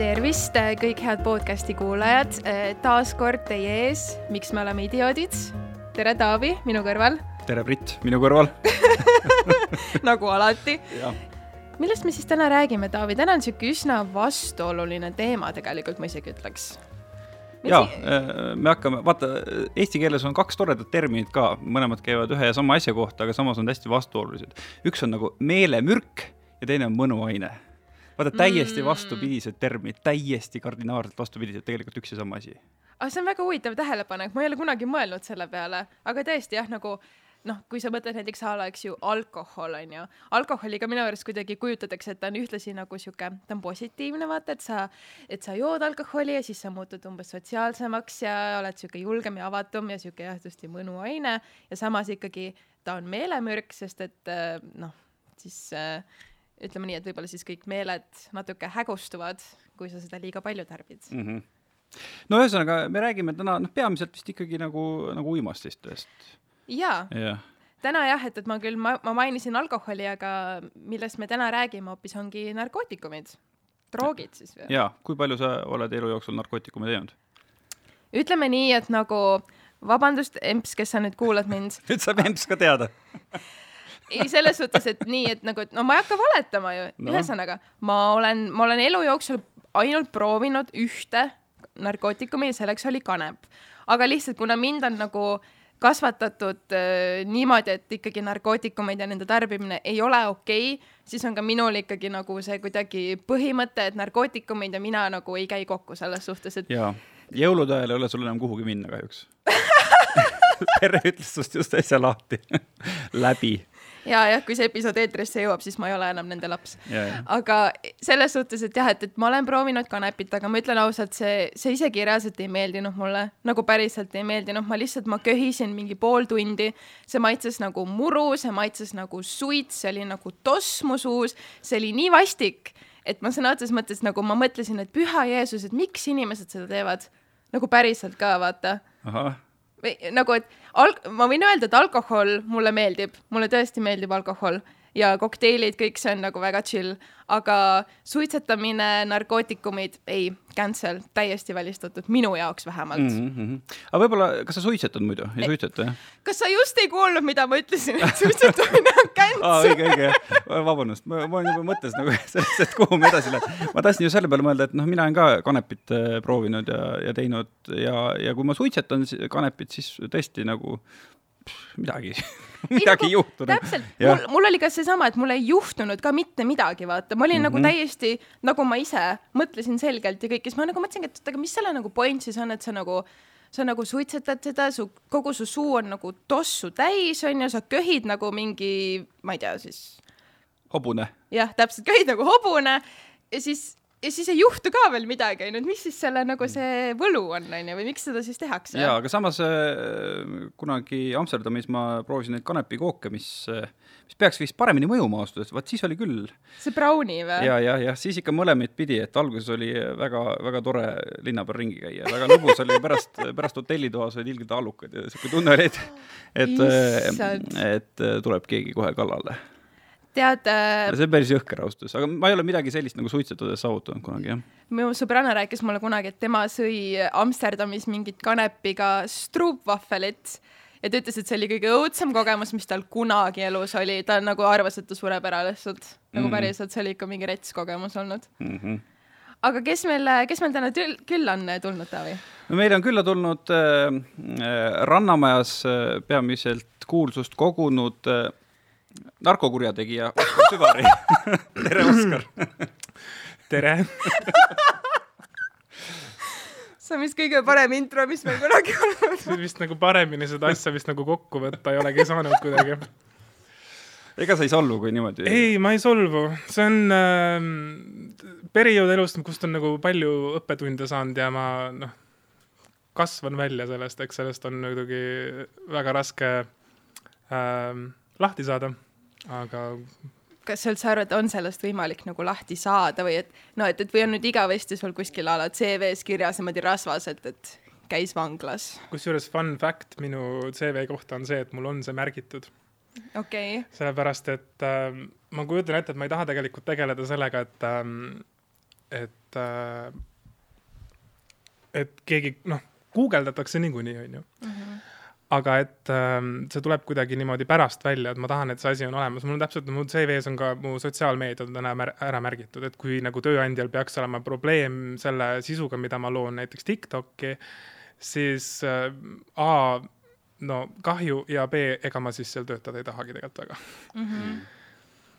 tervist, kõik head podcasti kuulajad. taas kord teie ees, miks me oleme idioodid. tere, Taavi, minu kõrval. tere, Brit, minu kõrval nagu alati. millest me siis täna räägime, Taavi? täna on sihuke üsna vastuoluline teema tegelikult, ma isegi ütleks. ja äh, me hakkame, vaata, eesti keeles on kaks toredat terminit ka, mõlemad käivad ühe ja sama asja kohta, aga samas on hästi vastuolulised. üks on nagu meelemürk ja teine on mõnuaine vaata täiesti mm. vastupidised terminid, täiesti kardinaalselt vastupidised, tegelikult üks ja sama asi. aga see on väga huvitav tähelepanek, ma ei ole kunagi mõelnud selle peale, aga tõesti jah, nagu noh, kui sa mõtled näiteks a la, eks ju, alkohol on ju, alkoholiga minu arust kuidagi kujutatakse, et ta on ühtlasi nagu sihuke, ta on positiivne, vaata, et sa, et sa jood alkoholi ja siis sa muutud umbes sotsiaalsemaks ja oled sihuke julgem ja avatum ja sihuke jah, tõesti mõnuaine ja samas ikkagi ta on meelemürk, sest et noh, siis äh, ütleme nii, et võib-olla siis kõik meeled natuke hägustuvad, kui sa seda liiga palju tarbid mm. -hmm. no ühesõnaga, me räägime täna noh, peamiselt vist ikkagi nagu, nagu uimastistest. jaa ja. täna jah, et, et ma küll, ma, ma mainisin alkoholi, aga millest me täna räägime hoopis ongi narkootikumid, droogid siis või? jaa, kui palju sa oled elu jooksul narkootikume teinud? ütleme nii, et nagu vabandust, Emps, kes sa nüüd kuulad mind nüüd saab Emps ka teada ei, selles suhtes, et nii, et nagu, et no ma ei hakka valetama ju no., ühesõnaga ma olen, ma olen elu jooksul ainult proovinud ühte narkootikumi ja selleks oli kanep. aga lihtsalt, kuna mind on nagu kasvatatud äh, niimoodi, et ikkagi narkootikumeid ja nende tarbimine ei ole okei okay,, siis on ka minul ikkagi nagu see kuidagi põhimõte, et narkootikumid ja mina nagu ei käi kokku selles suhtes, et. jaa, jõulude ajal ei ole sul enam kuhugi minna kahjuks pere ütles sinust just äsja lahti läbi ja jah, kui see episood eetrisse jõuab, siis ma ei ole enam nende laps. aga selles suhtes, et jah, et, et ma olen proovinud kanepit, aga ma ütlen ausalt, see, see isegi reaalselt ei meeldinud mulle, nagu päriselt ei meeldinud, ma lihtsalt, ma köhisin mingi pool tundi, see maitses nagu muru, see maitses nagu suits, see oli nagu toss mu suus, see oli nii vastik, et ma sõna otseses mõttes nagu ma mõtlesin, et püha Jeesus, et miks inimesed seda teevad, nagu päriselt ka, vaata. Või nagu, et alg-, ma võin öelda, et alkohol mulle meeldib, mulle tõesti meeldib alkohol ja kokteilid, kõik see on nagu väga chill, aga suitsetamine, narkootikumid, ei, cancel, täiesti välistatud, minu jaoks vähemalt mm. -hmm. aga võib-olla, kas sa suitsetad muidu, ei suitseta jah? kas sa just ei kuulnud, mida ma ütlesin, et suitsetamine on cancel aa, õige, õige, vabandust, ma, ma olen juba mõttes nagu sellest, et kuhu me edasi läheme. ma tahtsin ju selle peale mõelda, et noh, mina olen ka kanepit äh, proovinud ja, ja teinud ja, ja kui ma suitsetan kanepit, siis tõesti nagu midagi midagi ei juhtunud. täpselt, mul, mul oli ka seesama, et mul ei juhtunud ka mitte midagi, vaata, ma olin mm -hmm. nagu mhm. täiesti, nagu ma ise mõtlesin selgelt ja kõik, siis ma nagu mõtlesingi, et oot, aga mis selle nagu point siis on, et sa nagu sa nagu suitsetad seda, su, kogu su suu on nagu tossu täis, on ju, sa köhid nagu mingi, ma ei tea, siis. hobune. jah, täpselt, köhid nagu hobune ja siis ja siis ei juhtu ka veel midagi, onju, et mis siis selle nagu see võlu on, onju, või miks seda siis tehakse? jaa, aga samas äh, kunagi Amsterdamis ma proovisin neid kanepikooke, mis, äh, mis peaks vist paremini mõjuma ausalt öeldes, vaat siis oli küll. see brownie või? ja, ja, jah, siis ikka mõlemaid pidi, et alguses oli väga, väga tore linna peal ringi käia, väga lõbus oli, pärast, pärast hotellitoas olid ilgelt allukad ja siuke tunne oli, et, et, äh, et tuleb keegi kohe kallale tead äh,. see on päris jõhker öeldes, aga ma ei ole midagi sellist nagu suitsetades saavutanud kunagi, jah. minu sõbranna rääkis mulle kunagi, et tema sõi Amsterdamis mingit kanepiga struupvahvelit ja ta ütles, et see oli kõige õudsem kogemus, mis tal kunagi elus oli, ta nagu arvas, et ta sureb ära lihtsalt mm. -hmm. nagu mhm. päriselt, see oli ikka mingi rets kogemus olnud mm. -hmm. aga kes meil, kes meil täna külla on tulnud, Taavi? no meile on külla tulnud äh, äh Rannamajas äh, peamiselt kuulsust kogunud äh, narkokurjategija Oskar Süvari tere, Oskar tere see on vist kõige parem intro, mis meil kunagi olnud on. vist nagu paremini seda asja vist nagu kokku võtta ei olegi saanud kuidagi. ega sa ei solvu, kui niimoodi? ei, ma ei solvu, see on äh, periood elust, kust on nagu palju õppetunde saanud ja ma noh, kasvan välja sellest, eks sellest on muidugi väga raske äh, lahti saada, aga kas sa üldse arvad, on sellest võimalik nagu lahti saada või et no et, et või on nüüd igavesti sul kuskil a la CV-s kirjas niimoodi rasvas, et, et käis vanglas? kusjuures fun fact minu CV kohta on see, et mul on see märgitud. okei okay.. sellepärast, et äh, ma kujutan ette, et ma ei taha tegelikult tegeleda sellega, et ähm, et äh, et keegi noh, guugeldatakse niikuinii, onju mhm. Aga et ähm, see tuleb kuidagi niimoodi pärast välja, et ma tahan, et see asi on olemas, mul on täpselt, mu CV-s on ka mu sotsiaalmeediad on täna ära märgitud, et kui nagu tööandjal peaks olema probleem selle sisuga, mida ma loon näiteks Tiktoki, siis äh, A, no kahju ja B, ega ma siis seal töötada ei tahagi tegelikult väga. Mm. -hmm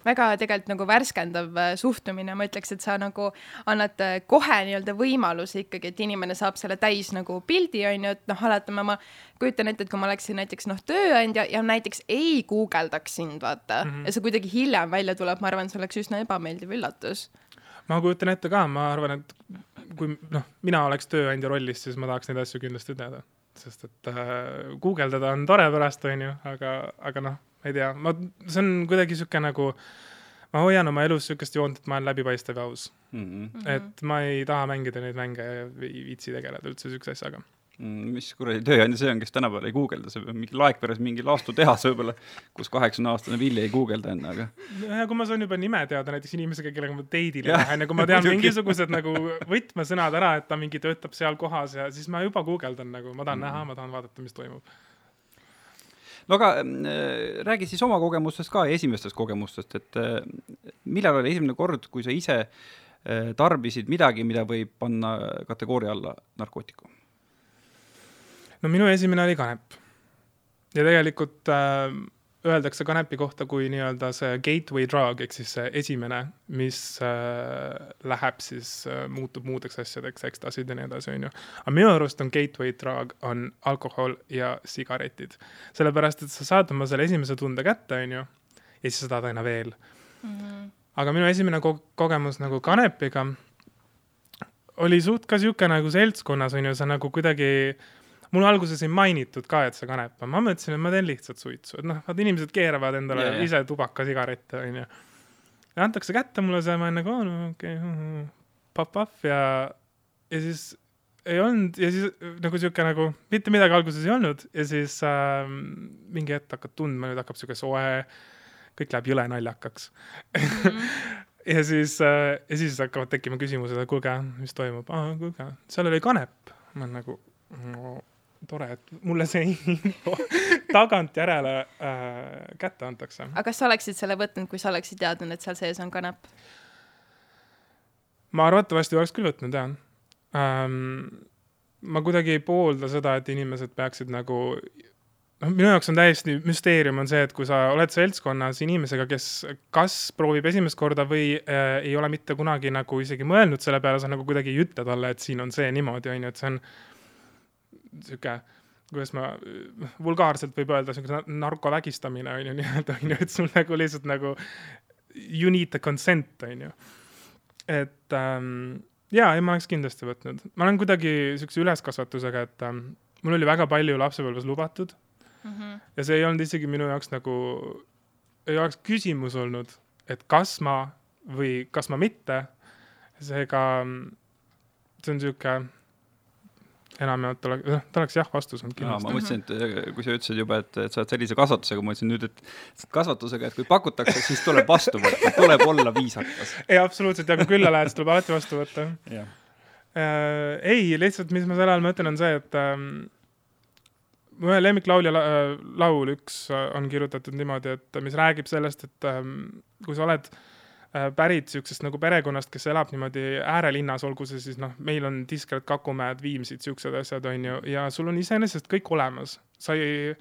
väga tegelikult nagu värskendav äh, suhtumine, ma ütleks, et sa nagu annad äh, kohe nii-öelda võimaluse ikkagi, et inimene saab selle täis nagu pildi, on ju, et noh, oletame, ma kujutan ette, et kui ma oleksin näiteks noh, tööandja ja näiteks ei guugeldaks sind, vaata mm, -hmm. ja see kuidagi hiljem välja tuleb, ma arvan, see oleks üsna ebameeldiv üllatus. ma kujutan ette ka, ma arvan, et kui noh, mina oleks tööandja rollis, siis ma tahaks neid asju kindlasti teada, sest et äh, guugeldada on tore pärast, on ju, aga, aga noh ma ei tea, ma, see on kuidagi sihuke nagu, ma hoian oma elus sihukest joont, et ma olen läbipaistev ja aus mm. -hmm. et ma ei taha mängida neid mänge ja ei viitsi tegeleda üldse sihukese asjaga mm,. mis kuradi tööandja see on, kes tänapäeval ei guugelda, see peab mingi Laekveres mingi laastutehas võib-olla, kus kaheksakümne aastane Villi ei guugelda enne, aga. ja kui ma saan juba nime teada näiteks inimesega, kellega ma date'ile lähen ja kui ma tean mingisugused nagu võtmesõnad ära, et ta mingi töötab seal kohas ja siis ma juba guugeldan nagu, ma tahan mm. näha, ma tahan vaadata, mis toimub no aga äh, räägi siis oma kogemustest ka ja esimestest kogemustest, et äh, millal oli esimene kord, kui sa ise äh, tarbisid midagi, mida võib panna kategooria alla narkootikum? no minu esimene oli kanep. ja tegelikult äh, öeldakse kanepi kohta kui nii-öelda see gateway drug ehk siis see esimene, mis äh, läheb siis äh,, muutub muudeks asjadeks, ekstasid ja nii edasi, onju. aga minu arust on gateway drug on alkohol ja sigaretid. sellepärast, et sa saad oma selle esimese tunde kätte, onju, ja siis sa tahad aina veel mm. -hmm. aga minu esimene ko kogemus nagu kanepiga oli suht ka sihuke nagu seltskonnas, onju, sa nagu kuidagi mul alguses ei mainitud ka, et see kanep on, ma mõtlesin, et ma teen lihtsalt suitsu, et noh, vaata inimesed keeravad endale yeah, ise tubakasigarette, onju. ja antakse kätte mulle see, ma olen nagu, no okei okay,, pop-up ja, ja siis ei olnud ja siis nagu sihuke nagu mitte midagi alguses ei olnud ja siis äh, mingi hetk hakkad tundma, nüüd hakkab sihuke soe, kõik läheb jõle naljakaks mm. -hmm. ja siis äh,, ja siis hakkavad tekkima küsimused, et kuulge, mis toimub, kuulge, seal oli kanep. ma olen nagu no, tore, et mulle see info tagantjärele äh, kätte antakse. aga kas sa oleksid selle võtnud, kui sa oleksid teadnud, et seal sees on kanep? ma arvatavasti oleks küll võtnud, jah ähm,. ma kuidagi ei poolda seda, et inimesed peaksid nagu noh, minu jaoks on täiesti müsteerium on see, et kui sa oled seltskonnas inimesega, kes kas proovib esimest korda või äh, ei ole mitte kunagi nagu isegi mõelnud selle peale, sa nagu kuidagi ei ütle talle, et siin on see niimoodi, on ju, et see on sihuke kuidas ma, vulgaarselt võib öelda, sihuke narkovägistamine on ju nii-öelda, on ju, et sul nagu lihtsalt nagu you need the consent, on ju. et ähm, jaa, ei ma oleks kindlasti võtnud. ma olen kuidagi siukse üleskasvatusega, et ähm, mul oli väga palju lapsepõlves lubatud mm. -hmm. ja see ei olnud isegi minu jaoks nagu, ei oleks küsimus olnud, et kas ma või kas ma mitte. seega see on sihuke enamjaolt oleks, noh, ta oleks jah vastus olnud kindlasti. ma mõtlesin, et äh, kui sa ütlesid juba, et, et sa oled sellise kasvatusega, ma mõtlesin nüüd, et kasvatusega, et kui pakutakse, siis tuleb vastu võtta, tuleb olla viisakas. ei, absoluutselt, ja kui külla lähed, siis tuleb alati vastu võtta. Äh, ei, lihtsalt, mis ma selle all mõtlen, on see, et ähm, mu ühe lemmiklaulja la, äh, laul üks äh, on kirjutatud niimoodi, et mis räägib sellest, et ähm, kui sa oled äh, Äh, pärit niisugusest nagu perekonnast, kes elab niimoodi äärelinnas, olgu see siis noh, meil on Diskred, Kakumäed, Viimsid, niisugused asjad, on ju, ja sul on iseenesest kõik olemas. sa ei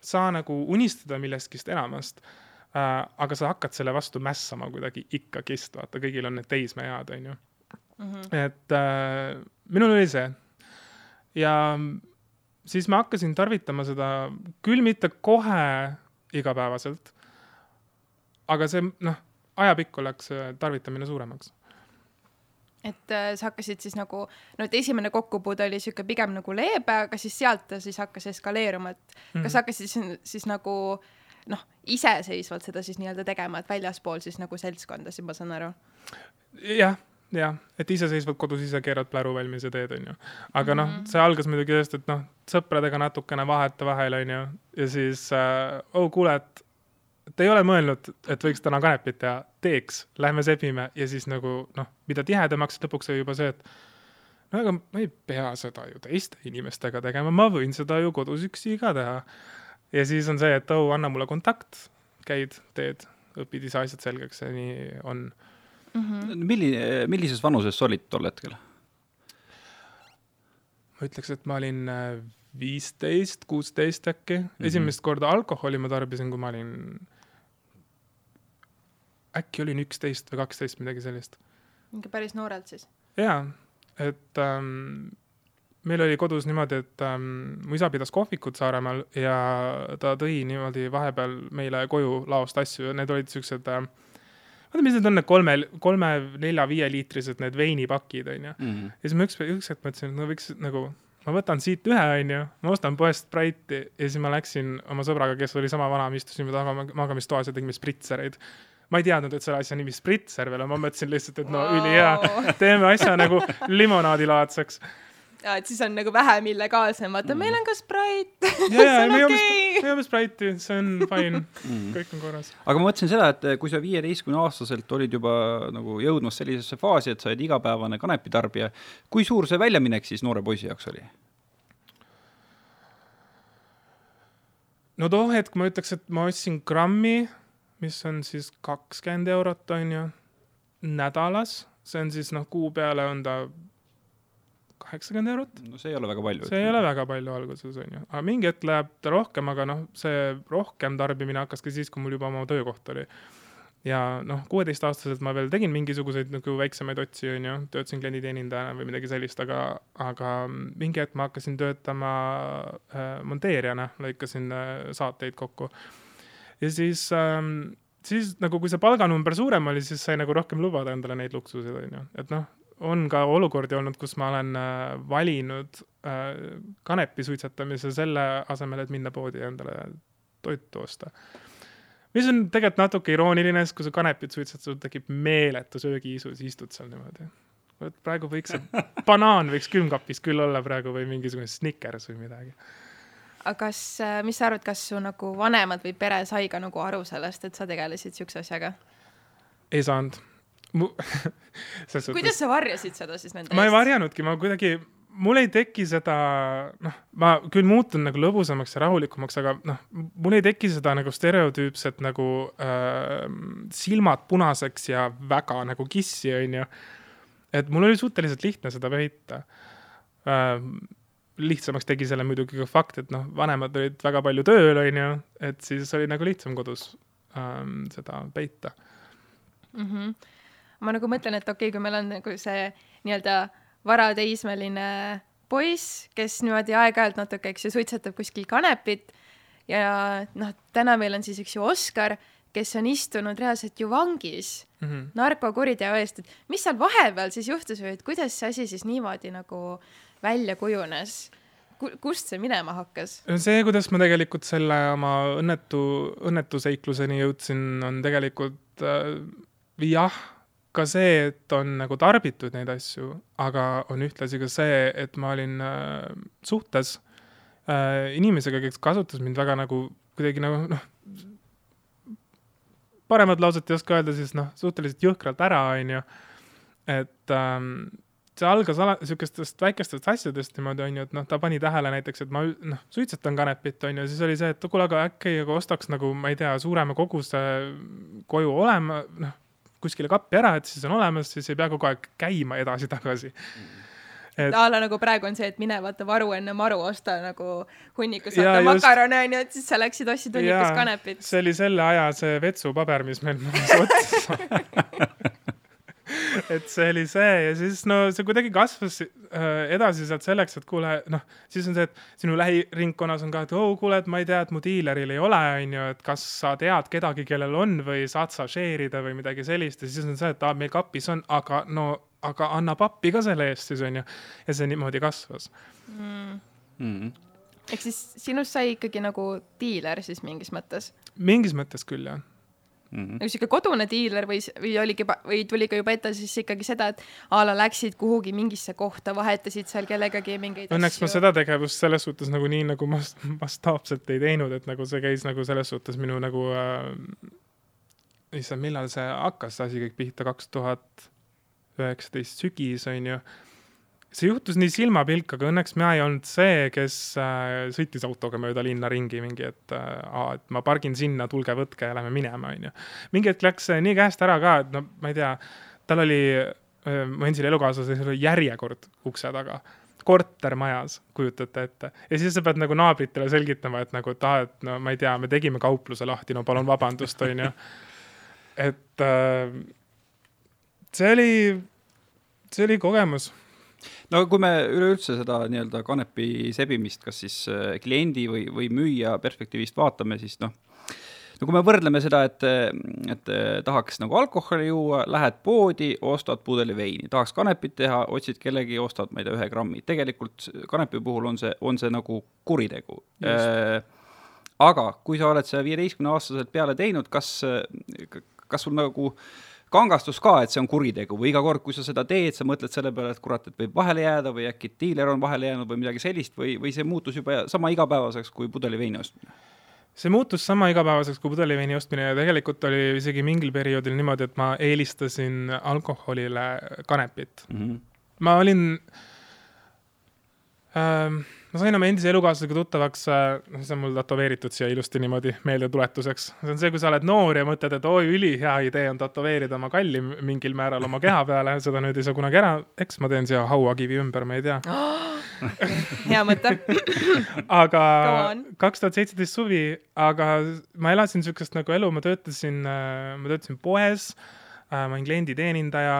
saa nagu unistada millestki enamast äh,, aga sa hakkad selle vastu mässama kuidagi ikkagist, vaata, kõigil on need teismeead, on ju mm. -hmm. et äh, minul oli see. ja siis ma hakkasin tarvitama seda küll mitte kohe igapäevaselt, aga see noh ajapikku läks äh, tarvitamine suuremaks et äh, sa hakkasid siis nagu, no et esimene kokkupuude oli sihuke pigem nagu leebe, aga siis sealt ta siis hakkas eskaleeruma, et mm -hmm. kas sa hakkasid siis, siis nagu noh, iseseisvalt seda siis nii-öelda tegema, et väljaspool siis nagu seltskondasid, ma saan aru ja,? jah, jah, et iseseisvalt kodus ise keerad pläru valmis ja teed, onju. aga mm -hmm. noh, mhm. see algas muidugi sellest, et noh, sõpradega natukene vahetevahel, onju, ja siis äh, oh kuule, et ta ei ole mõelnud, et võiks täna kanepit teha, teeks, lähme sebime ja siis nagu noh, mida tihedamaks, lõpuks oli juba see, et no aga ma ei pea seda ju teiste inimestega tegema, ma võin seda ju kodus üksi ka teha. ja siis on see, et oh, anna mulle kontakt, käid, teed, õpid ise asjad selgeks ja nii on mm. -hmm. milline, millises vanuses sa olid tol hetkel? ma ütleks, et ma olin äh, viisteist, kuusteist äkki mm. -hmm. esimest korda alkoholi ma tarbisin, kui ma olin, äkki olin üksteist või kaksteist, midagi sellist. ikka päris noorelt siis? jaa, et ähm, meil oli kodus niimoodi, et ähm, mu isa pidas kohvikut Saaremaal ja ta tõi niimoodi vahepeal meile koju laost asju ja need olid siuksed äh, vaata, mis need on, need kolme, kolme, nelja, viieliitrised need veinipakid, onju. Mhm. ja siis ma üks, üks hetk mõtlesin, et no võiks nagu, ma võtan siit ühe, onju, ma ostan poest Sprite'i ja siis ma läksin oma sõbraga, kes oli sama vana, me istusime taga magamistoas ja tegime spritsereid ma ei teadnud, et selle asja nimi spritser veel on, ma mõtlesin lihtsalt, et no wow. ülihea, teeme asja nagu limonaadilaadseks ja et siis on nagu vähem illegaalsem, vaata mm. meil on ka Sprite ja, ja me joome okay. me joome Sprite'i, see on fine mm., kõik on korras. aga ma mõtlesin seda, et kui sa viieteistkümne aastaselt olid juba nagu jõudmas sellisesse faasi, et sa oled igapäevane kanepitarbija, kui suur see väljaminek siis noore poisi jaoks oli? no too hetk ma ütleks, et ma ostsin grammi, mis on siis kakskümmend eurot, on ju, nädalas, see on siis noh, kuu peale on ta kaheksakümmend eurot. no see ei ole väga palju. see ei ole väga palju alguses, on ju, aga mingi hetk läheb ta rohkem, aga noh, see rohkem tarbimine hakkas ka siis, kui mul juba oma töökoht oli. ja noh, kuueteistaastaselt ma veel tegin mingisuguseid nagu väiksemaid otsi, on ju, töötasin klienditeenindajana või midagi sellist, aga, aga mingi hetk ma hakkasin töötama äh, monteerijana, lõikasin äh, saateid kokku. Ja siis ähm, siis nagu, kui see palganumber suurem oli, siis sai nagu rohkem lubada endale neid luksuseid, onju, et noh, on ka olukordi olnud, kus ma olen äh, valinud äh, kanepi suitsetamise selle asemel, et minna poodi ja endale toitu osta. mis on tegelikult natuke irooniline, sest kui sa kanepit suitsetad, sul tekib meeletu söögiisu, siis istud seal niimoodi. vot praegu võiks see banaan võiks külmkapis küll olla praegu või mingisugune Snickers või midagi aga kas, äh, mis sa arvad, kas su nagu vanemad või pere sai ka nagu aru sellest, et sa tegelesid siukse asjaga? ei saanud mu kuidas sa varjasid seda siis nende eest? ma ei varjanudki, ma kuidagi, mul ei teki seda, noh, ma küll muutun nagu lõbusamaks ja rahulikumaks, aga noh, mul ei teki seda nagu stereotüüpset nagu äh, silmad punaseks ja väga nagu kissi, onju. et mul oli suhteliselt lihtne seda peita äh, lihtsamaks tegi selle muidugi ka fakt, et noh, vanemad olid väga palju tööl, onju, et siis oli nagu lihtsam kodus ähm, seda peita mm. -hmm ma nagu mõtlen, et okei okay,, kui meil on nagu see nii-öelda varateismeline poiss, kes niimoodi aeg-ajalt natuke, eks ju, suitsetab kuskil kanepit ja noh, täna meil on siis, eks ju, Oskar, kes on istunud reaalselt ju vangis mm -hmm. narkokuriteo eest, et mis seal vahepeal siis juhtus või et kuidas see asi siis niimoodi nagu välja kujunes? kust see minema hakkas? see, kuidas ma tegelikult selle oma õnnetu, õnnetuseikluseni jõudsin, on tegelikult äh, jah ka see, et on nagu tarbitud neid asju, aga on ühtlasi ka see, et ma olin äh, suhtes äh, inimesega, kes kasutas mind väga nagu kuidagi nagu noh, paremat lauset ei oska öelda, siis noh, suhteliselt jõhkralt ära, onju. et ähm, see algas ala-, sihukestest väikestest asjadest niimoodi, onju, et noh, ta pani tähele näiteks, et ma noh, suitsetan kanepit, onju, siis oli see, et kuule, aga äkki aga ostaks nagu, ma ei tea, suurema koguse koju olema, noh kuskile kappi ära, et siis on olemas, siis ei pea kogu aeg käima edasi-tagasi. Et a la nagu praegu on see, et mine vaata varu enne maru, osta nagu hunnikus vaata makarone onju, et siis sa läksid ostsid hunnikus kanepit. see oli selle aja see vetsupaber, mis meil majas otsas et see oli see ja siis no see kuidagi kasvas äh, edasi sealt selleks, et kuule, noh, siis on see, et sinu lähiringkonnas on ka, et oo oh,, kuule, et ma ei tea, et mu diileril ei ole, onju, et kas sa tead kedagi, kellel on või saad sa share ida või midagi sellist ja siis on see, et aa, meil kapis on, aga no, aga anna pappi ka selle eest siis onju. ja see niimoodi kasvas mm.. Mm. ehk siis sinust sai ikkagi nagu diiler siis mingis mõttes? mingis mõttes küll jah mm -hmm. nagu sihuke kodune diiler või, või oligi, või tuli ka juba ette siis ikkagi seda, et a la läksid kuhugi mingisse kohta, vahetasid seal kellegagi mingeid õnneks asju. ma seda tegevust selles suhtes nagu nii nagu mast-, mastaapselt ei teinud, et nagu see käis nagu selles suhtes minu nagu äh, issand, millal see hakkas, see asi kõik pihta, kaks tuhat üheksateist sügis, on ju see juhtus nii silmapilkaga, õnneks mina ei olnud see, kes äh, sõitis autoga mööda linna ringi mingi, et äh, et ma pargin sinna, tulge võtke ja lähme minema, onju. mingi hetk läks nii käest ära ka, et no ma ei tea, tal oli äh,, mu endisel elukaaslasel oli järjekord ukse taga kortermajas, kujutate ette. ja siis sa pead nagu naabritele selgitama, et nagu, et aa, et no ma ei tea, me tegime kaupluse lahti, no palun vabandust, onju. et äh, see oli, see oli kogemus no kui me üleüldse seda nii-öelda kanepi sebimist, kas siis äh, kliendi või, või müüja perspektiivist vaatame, siis noh, no kui me võrdleme seda, et, et äh, tahaks nagu alkoholi juua, lähed poodi, ostad pudeli veini, tahaks kanepit teha, otsid kellegi, ostad, ma ei tea, ühe grammi. tegelikult kanepi puhul on see, on see nagu kuritegu. Äh, aga kui sa oled selle viieteistkümne aastaselt peale teinud, kas, kas sul nagu äh, kangastus ka, et see on kuritegu või iga kord, kui sa seda teed, sa mõtled selle peale, et kurat, et võib vahele jääda või äkki diiler on vahele jäänud või midagi sellist või, või see muutus juba sama igapäevaseks kui pudeli veini ostmine? see muutus sama igapäevaseks kui pudeliveini ostmine ja tegelikult oli isegi mingil perioodil niimoodi, et ma eelistasin alkoholile kanepit mm. -hmm. ma olin ähm, ma sain oma endise elukaaslasega tuttavaks, äh, noh, see on mul tätoveeritud siia ilusti niimoodi meeldetuletuseks. see on see, kui sa oled noor ja mõtled, et oi, ülihea idee on tätoveerida oma kalli mingil määral oma keha peale, seda nüüd ei saa kunagi ära, eks ma teen siia hauakivi ümber, ma ei tea. Hea mõte. Aga kaks tuhat seitseteist suvi, aga ma elasin niisugust nagu elu, ma töötasin, äh, ma töötasin poes, äh, ma olin klienditeenindaja,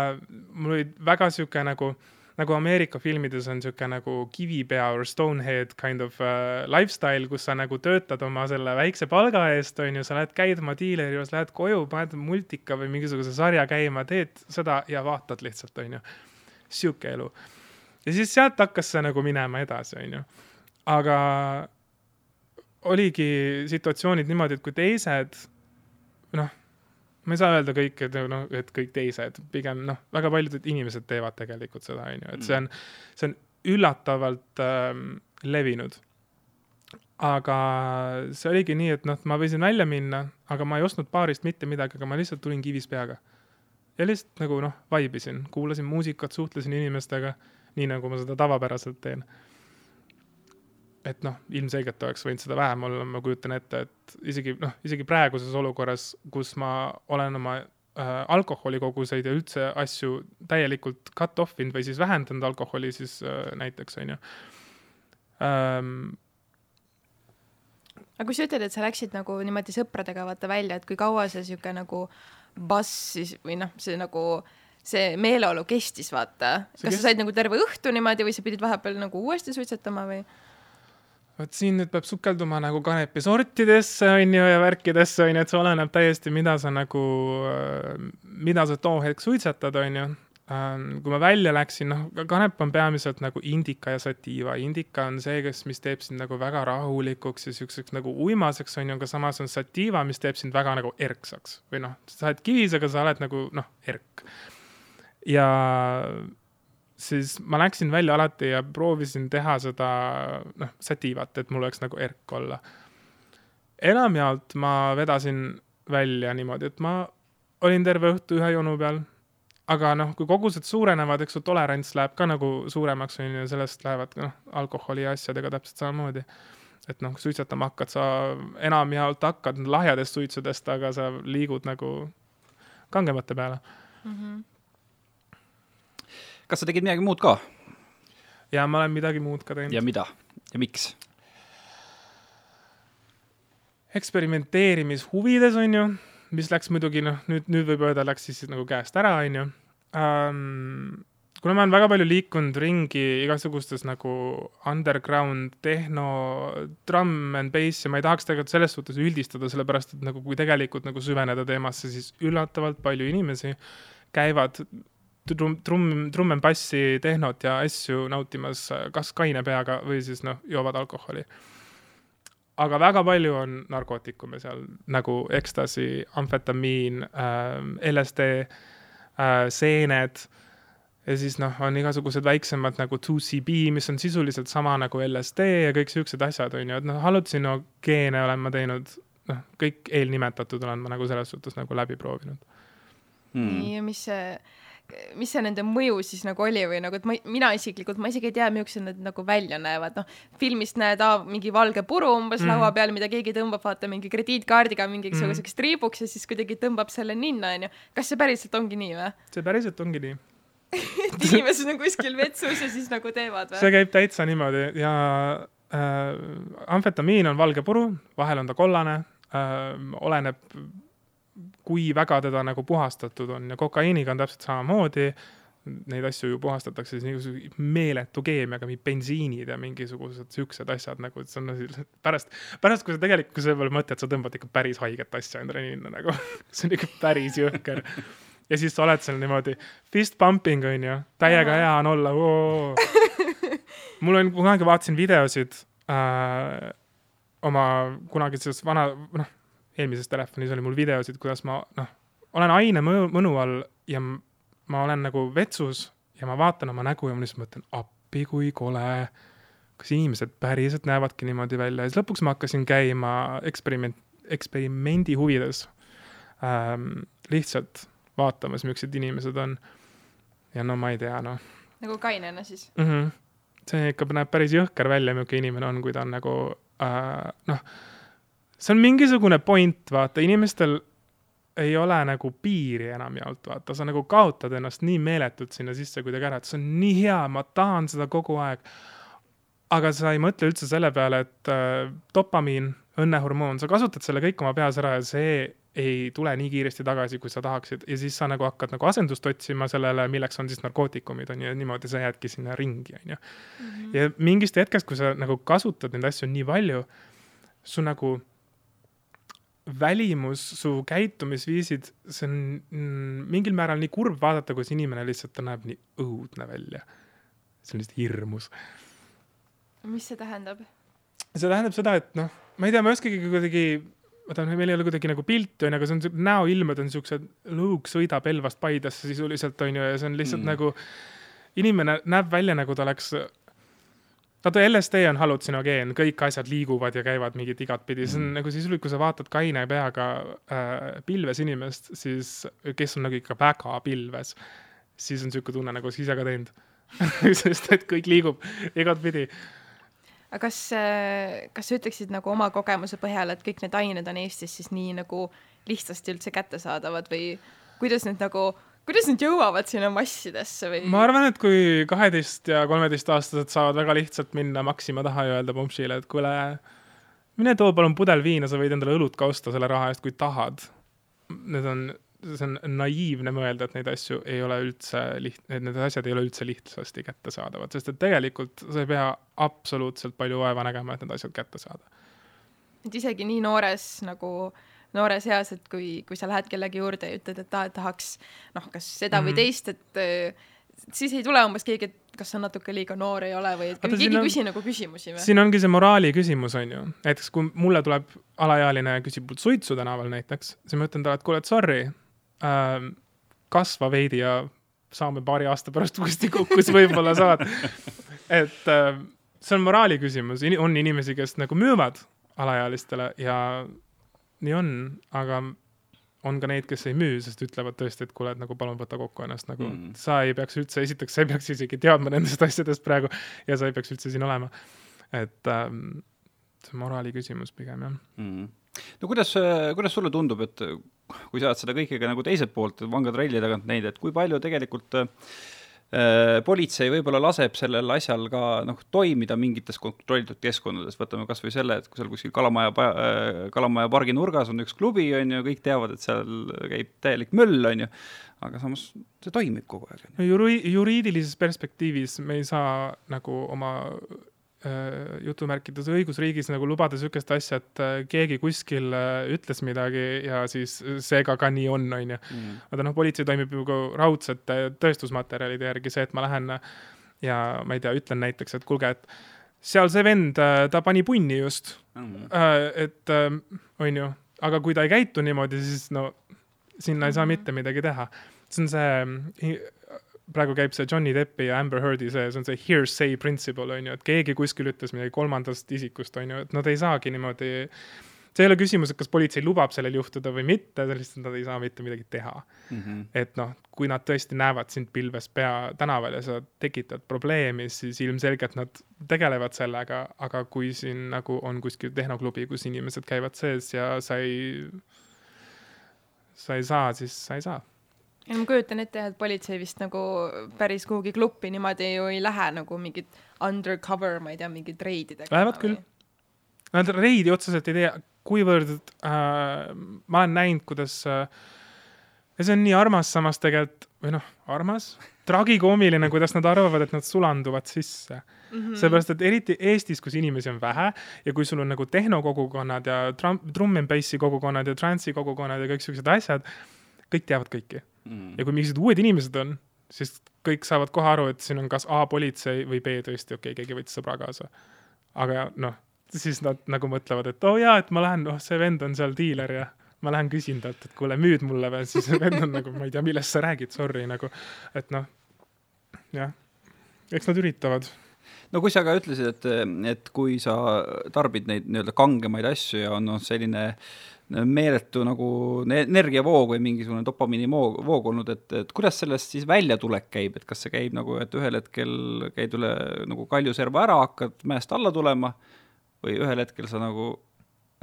mul oli väga niisugune nagu nagu Ameerika filmides on niisugune nagu kivipea or stonehead kind of uh, lifestyle, kus sa nagu töötad oma selle väikse palga eest, on ju, sa lähed, käid oma diileri juures, lähed koju, paned multika või mingisuguse sarja käima, teed seda ja vaatad lihtsalt, on ju. sihuke elu. ja siis sealt hakkas see nagu minema edasi, on ju. aga oligi situatsioonid niimoodi, et kui teised noh ma ei saa öelda kõik, et noh, et kõik teised, pigem noh, väga paljud inimesed teevad tegelikult seda, on ju, et see on, see on üllatavalt ähm, levinud. aga see oligi nii, et noh, ma võisin välja minna, aga ma ei ostnud baarist mitte midagi, aga ma lihtsalt tulin kivis peaga. ja lihtsalt nagu noh, vaibisin, kuulasin muusikat, suhtlesin inimestega, nii nagu ma seda tavapäraselt teen et noh, ilmselgelt oleks võinud seda vähem olla, ma kujutan ette, et isegi noh, isegi praeguses olukorras, kus ma olen oma äh, alkoholikoguseid ja üldse asju täielikult cut off inud või siis vähendanud alkoholi siis äh, näiteks, on ju ähm,. aga kui sa ütled, et sa läksid nagu niimoodi sõpradega vaata välja, et kui kaua see sihuke nagu bass siis või noh, see nagu see meeleolu kestis, vaata. kas kest... sa said nagu terve õhtu niimoodi või sa pidid vahepeal nagu uuesti suitsetama või? Vot siin nüüd peab sukelduma nagu kanepi sortidesse, on ju, ja värkidesse, on ju, et see oleneb täiesti, mida sa nagu, äh, mida sa too hetk suitsetad, on ju. Ähm, kui ma välja läksin, noh, kanep on peamiselt nagu indika ja sativa. indika on see, kes, mis teeb sind nagu väga rahulikuks ja siukseks nagu uimaseks, on ju, aga samas on sativa, mis teeb sind väga nagu erksaks või noh, sa oled kivis, aga sa oled nagu noh, erk. ja siis ma läksin välja alati ja proovisin teha seda noh, satiivat, et mul oleks nagu erk olla. enamjaolt ma vedasin välja niimoodi, et ma olin terve õhtu ühe joonu peal, aga noh, kui kogused suurenevad, eks ju, tolerants läheb ka nagu suuremaks, on ju, sellest lähevad noh, alkoholi ja asjadega täpselt samamoodi. et noh, suitsetama hakkad, sa enamjaolt hakkad lahjadest suitsudest, aga sa liigud nagu kangemate peale mm. -hmm kas sa tegid midagi muud ka? ja ma olen midagi muud ka teinud. ja mida ja miks? eksperimenteerimishuvides on ju, mis läks muidugi noh, nüüd, nüüd võib öelda, läks siis nagu käest ära, on ju um, kuna ma olen väga palju liikunud ringi igasugustes nagu underground, tehno, drum and bass ja ma ei tahaks tegelikult selles suhtes üldistada, sellepärast et nagu kui tegelikult nagu süveneda teemasse, siis üllatavalt palju inimesi käivad trumm, trumm, trumm-and-bassi, tehnot ja asju nautimas kas kaine peaga või siis noh, joovad alkoholi. aga väga palju on narkootikume seal nagu ekstasi, amfetamiin äh,, LSD äh,, seened. Ja siis noh, on igasugused väiksemad nagu 2CB, mis on sisuliselt sama nagu LSD ja kõik siuksed asjad, on ju, et noh, hallutsinogeene olen ma teinud, noh, kõik eelnimetatud olen ma nagu selles suhtes nagu läbi proovinud. Hmm.. nii, ja mis see mis see nende mõju siis nagu oli või nagu, et ma, mina isiklikult, ma isegi ei tea, millised need nagu välja näevad, noh, filmist näed aa, mingi valge puru umbes mm. laua peal, mida keegi tõmbab, vaata mingi krediitkaardiga mingisuguseks mm. triibuks ja siis kuidagi tõmbab selle ninna, onju. kas see päriselt ongi nii või? see päriselt ongi nii et inimesed on kuskil vetsus ja siis nagu teevad või? see käib täitsa niimoodi ja äh, amfetamiin on valge puru, vahel on ta kollane äh,, oleneb kui väga teda nagu puhastatud on ja kokaiiniga on täpselt samamoodi. Neid asju ju puhastatakse siis niisuguse meeletu keemiaga, mingi bensiinid ja mingisugused siuksed asjad nagu, et see on pärast, pärast, kui sa tegelikult, kui sa peale mõtled, sa tõmbad ikka päris haiget asja endale ninna nagu see on ikka päris jõhker. ja siis sa oled seal niimoodi fist pumping onju, täiega hea on olla. mul on, kunagi vaatasin videosid äh, oma kunagises vana, noh eelmises telefonis oli mul videosid, kuidas ma noh, olen aine mõnu, mõnu all ja ma olen nagu vetsus ja ma vaatan oma nägu ja ma lihtsalt mõtlen, appi kui kole. kas inimesed päriselt näevadki niimoodi välja ja siis lõpuks ma hakkasin käima eksperiment, eksperimendi huvides ähm,. lihtsalt vaatamas, millised inimesed on. ja no ma ei tea, noh. nagu kainena siis mm? -hmm. see ikka näeb päris jõhker välja, milline inimene on, kui ta on nagu äh, noh see on mingisugune point, vaata, inimestel ei ole nagu piiri enam jaolt, vaata, sa nagu kaotad ennast nii meeletult sinna sisse kuidagi ära, et see on nii hea, ma tahan seda kogu aeg. aga sa ei mõtle üldse selle peale, et äh, dopamiin, õnnehormoon, sa kasutad selle kõik oma peas ära ja see ei tule nii kiiresti tagasi, kui sa tahaksid ja siis sa nagu hakkad nagu asendust otsima sellele, milleks on siis narkootikumid on ju, ja niimoodi sa jäädki sinna ringi, on ju. Mhm. ja mingist hetkest, kui sa nagu kasutad neid asju nii palju, su nagu välimus, su käitumisviisid, see on mingil määral nii kurb vaadata, kuidas inimene lihtsalt, ta näeb nii õudne välja. see on lihtsalt hirmus. mis see tähendab? see tähendab seda, et noh, ma ei tea, ma ei oskagi kuidagi, vaata, meil ei ole kuidagi nagu pilti, onju, aga see on, näoilmed on siuksed, lõug sõidab Elvast Paidesse sisuliselt, onju, ja see on lihtsalt mm. nagu, inimene näeb välja, nagu ta oleks vaata LSD on hallutsinogeen, kõik asjad liiguvad ja käivad mingit igatpidi, see on mm. nagu sisuliselt, kui sa vaatad kaine peaga äh, pilves inimest, siis, kes on nagu ikka väga pilves, siis on sihuke tunne nagu sa ise ka teinud sest et kõik liigub igatpidi. aga kas, äh, kas sa ütleksid nagu oma kogemuse põhjal, et kõik need ained on Eestis siis nii nagu lihtsasti üldse kättesaadavad või kuidas need nagu kuidas nad jõuavad sinna massidesse või? ma arvan, et kui kaheteist ja kolmeteistaastased saavad väga lihtsalt minna Maxima taha ja öelda Pumpsile, et kuule, mine too palun pudel viina, sa võid endale õlut ka osta selle raha eest, kui tahad. Need on, see on naiivne mõelda, et neid asju ei ole üldse liht-, et need asjad ei ole üldse lihtsasti kättesaadavad, sest et tegelikult sa ei pea absoluutselt palju vaeva nägema, et need asjad kätte saada. et isegi nii noores nagu äh, noores eas, et kui, kui sa lähed kellegi juurde ja ütled, et aa, et tahaks noh, kas seda mm -hmm. või mhm. teist, et äh, siis ei tule umbes keegi, et kas sa natuke liiga noor ei ole või et Ata, keegi ei küsi nagu küsimusi või? siin ongi see moraali küsimus, on ju. näiteks kui mulle tuleb alaealine ja küsib mult suitsu tänaval näiteks, siis ma ütlen talle, et kuule, et sorry äh,, kasva veidi ja saame paari aasta pärast uuesti kokku, siis võib-olla saad. et äh, see on moraali küsimus, on inimesi, kes nagu müüvad alaealistele ja nii on, aga on ka neid, kes ei müü, sest ütlevad tõesti, et kuule, et nagu palun võta kokku ennast, nagu mm. sa ei peaks üldse, esiteks sa ei peaks isegi teadma nendest asjadest praegu ja sa ei peaks üldse siin olema. et ähm, see on moraali küsimus pigem jah mm. no kuidas, kuidas sulle tundub, et kui sa oled seda kõike ka nagu teiselt poolt vanga tralli tagant näinud, et kui palju tegelikult äh, Äh, politsei võib-olla laseb sellel asjal ka noh, toimida mingites kontrollitud keskkondades, võtame kas või selle, et kui seal kuskil Kalamaja, äh, Kalamaja pargi nurgas on üks klubi, on ju, kõik teavad, et seal käib täielik möll, on ju, aga samas see toimib kogu aeg. Juri-, juriidilises perspektiivis me ei saa nagu oma Äh, jutumärkides õigusriigis nagu lubada niisugust asja, et äh, keegi kuskil äh, ütles midagi ja siis seega ka nii on, on ju. Mhm. vaata noh, politsei toimib ju ka raudsete tõestusmaterjalide järgi, see, et ma lähen ja ma ei tea, ütlen näiteks, et kuulge, et seal see vend, ta pani punni just mm. -hmm. et on ju, aga kui ta ei käitu niimoodi, siis no sinna ei saa mhm. mitte midagi teha. see on see, praegu käib see Johnny Deppi ja Amber Heardi see, see on see hearsay principle on ju, et keegi kuskil ütles midagi kolmandast isikust on ju, et nad ei saagi niimoodi see ei ole küsimus, et kas politsei lubab sellel juhtuda või mitte, lihtsalt nad ei saa mitte midagi teha mm. -hmm. et noh, kui nad tõesti näevad sind pilves pea tänaval ja sa tekitad probleemi, siis ilmselgelt nad tegelevad sellega, aga kui siin nagu on kuskil tehnoklubi, kus inimesed käivad sees ja sa ei, sa ei saa, siis sa ei saa ja ma kujutan ette jah, et politsei vist nagu päris kuhugi klubi niimoodi ju ei lähe nagu mingit undercover, ma ei tea, mingit reididega. Lähevad küll. Nad reidi otseselt ei tee, kuivõrd äh, ma olen näinud, kuidas äh, ja see on nii armas samas tegelikult, või noh, armas, tragikoomiline, kuidas nad arvavad, et nad sulanduvad sisse mm -hmm.. sellepärast, et eriti Eestis, kus inimesi on vähe ja kui sul on nagu tehnokogukonnad ja drum and bassi kogukonnad ja trance'i kogukonnad ja kõik siuksed asjad, kõik teavad kõiki mm.. ja kui mingisugused uued inimesed on, siis kõik saavad kohe aru, et siin on kas A politsei või B tõesti, okei okay,, keegi võttis sõbra kaasa. aga noh siis nad nagu mõtlevad, et oo oh jaa, et ma lähen, oh see vend on seal diiler ja ma lähen küsin talt, et kuule, müüd mulle või, siis vend on nagu, ma ei tea, millest sa räägid, sorry nagu, et noh, jah, eks nad üritavad. No kui sa ka ütlesid, et, et kui sa tarbid neid nii-öelda kangemaid asju ja on noh, selline meeletu nagu energiavoog või mingisugune dopamiini voog olnud, et, et kuidas sellest siis väljatulek käib, et kas see käib nagu, et ühel hetkel käid üle nagu kaljuserva ära, hakkad mäest alla tulema või ühel hetkel sa nagu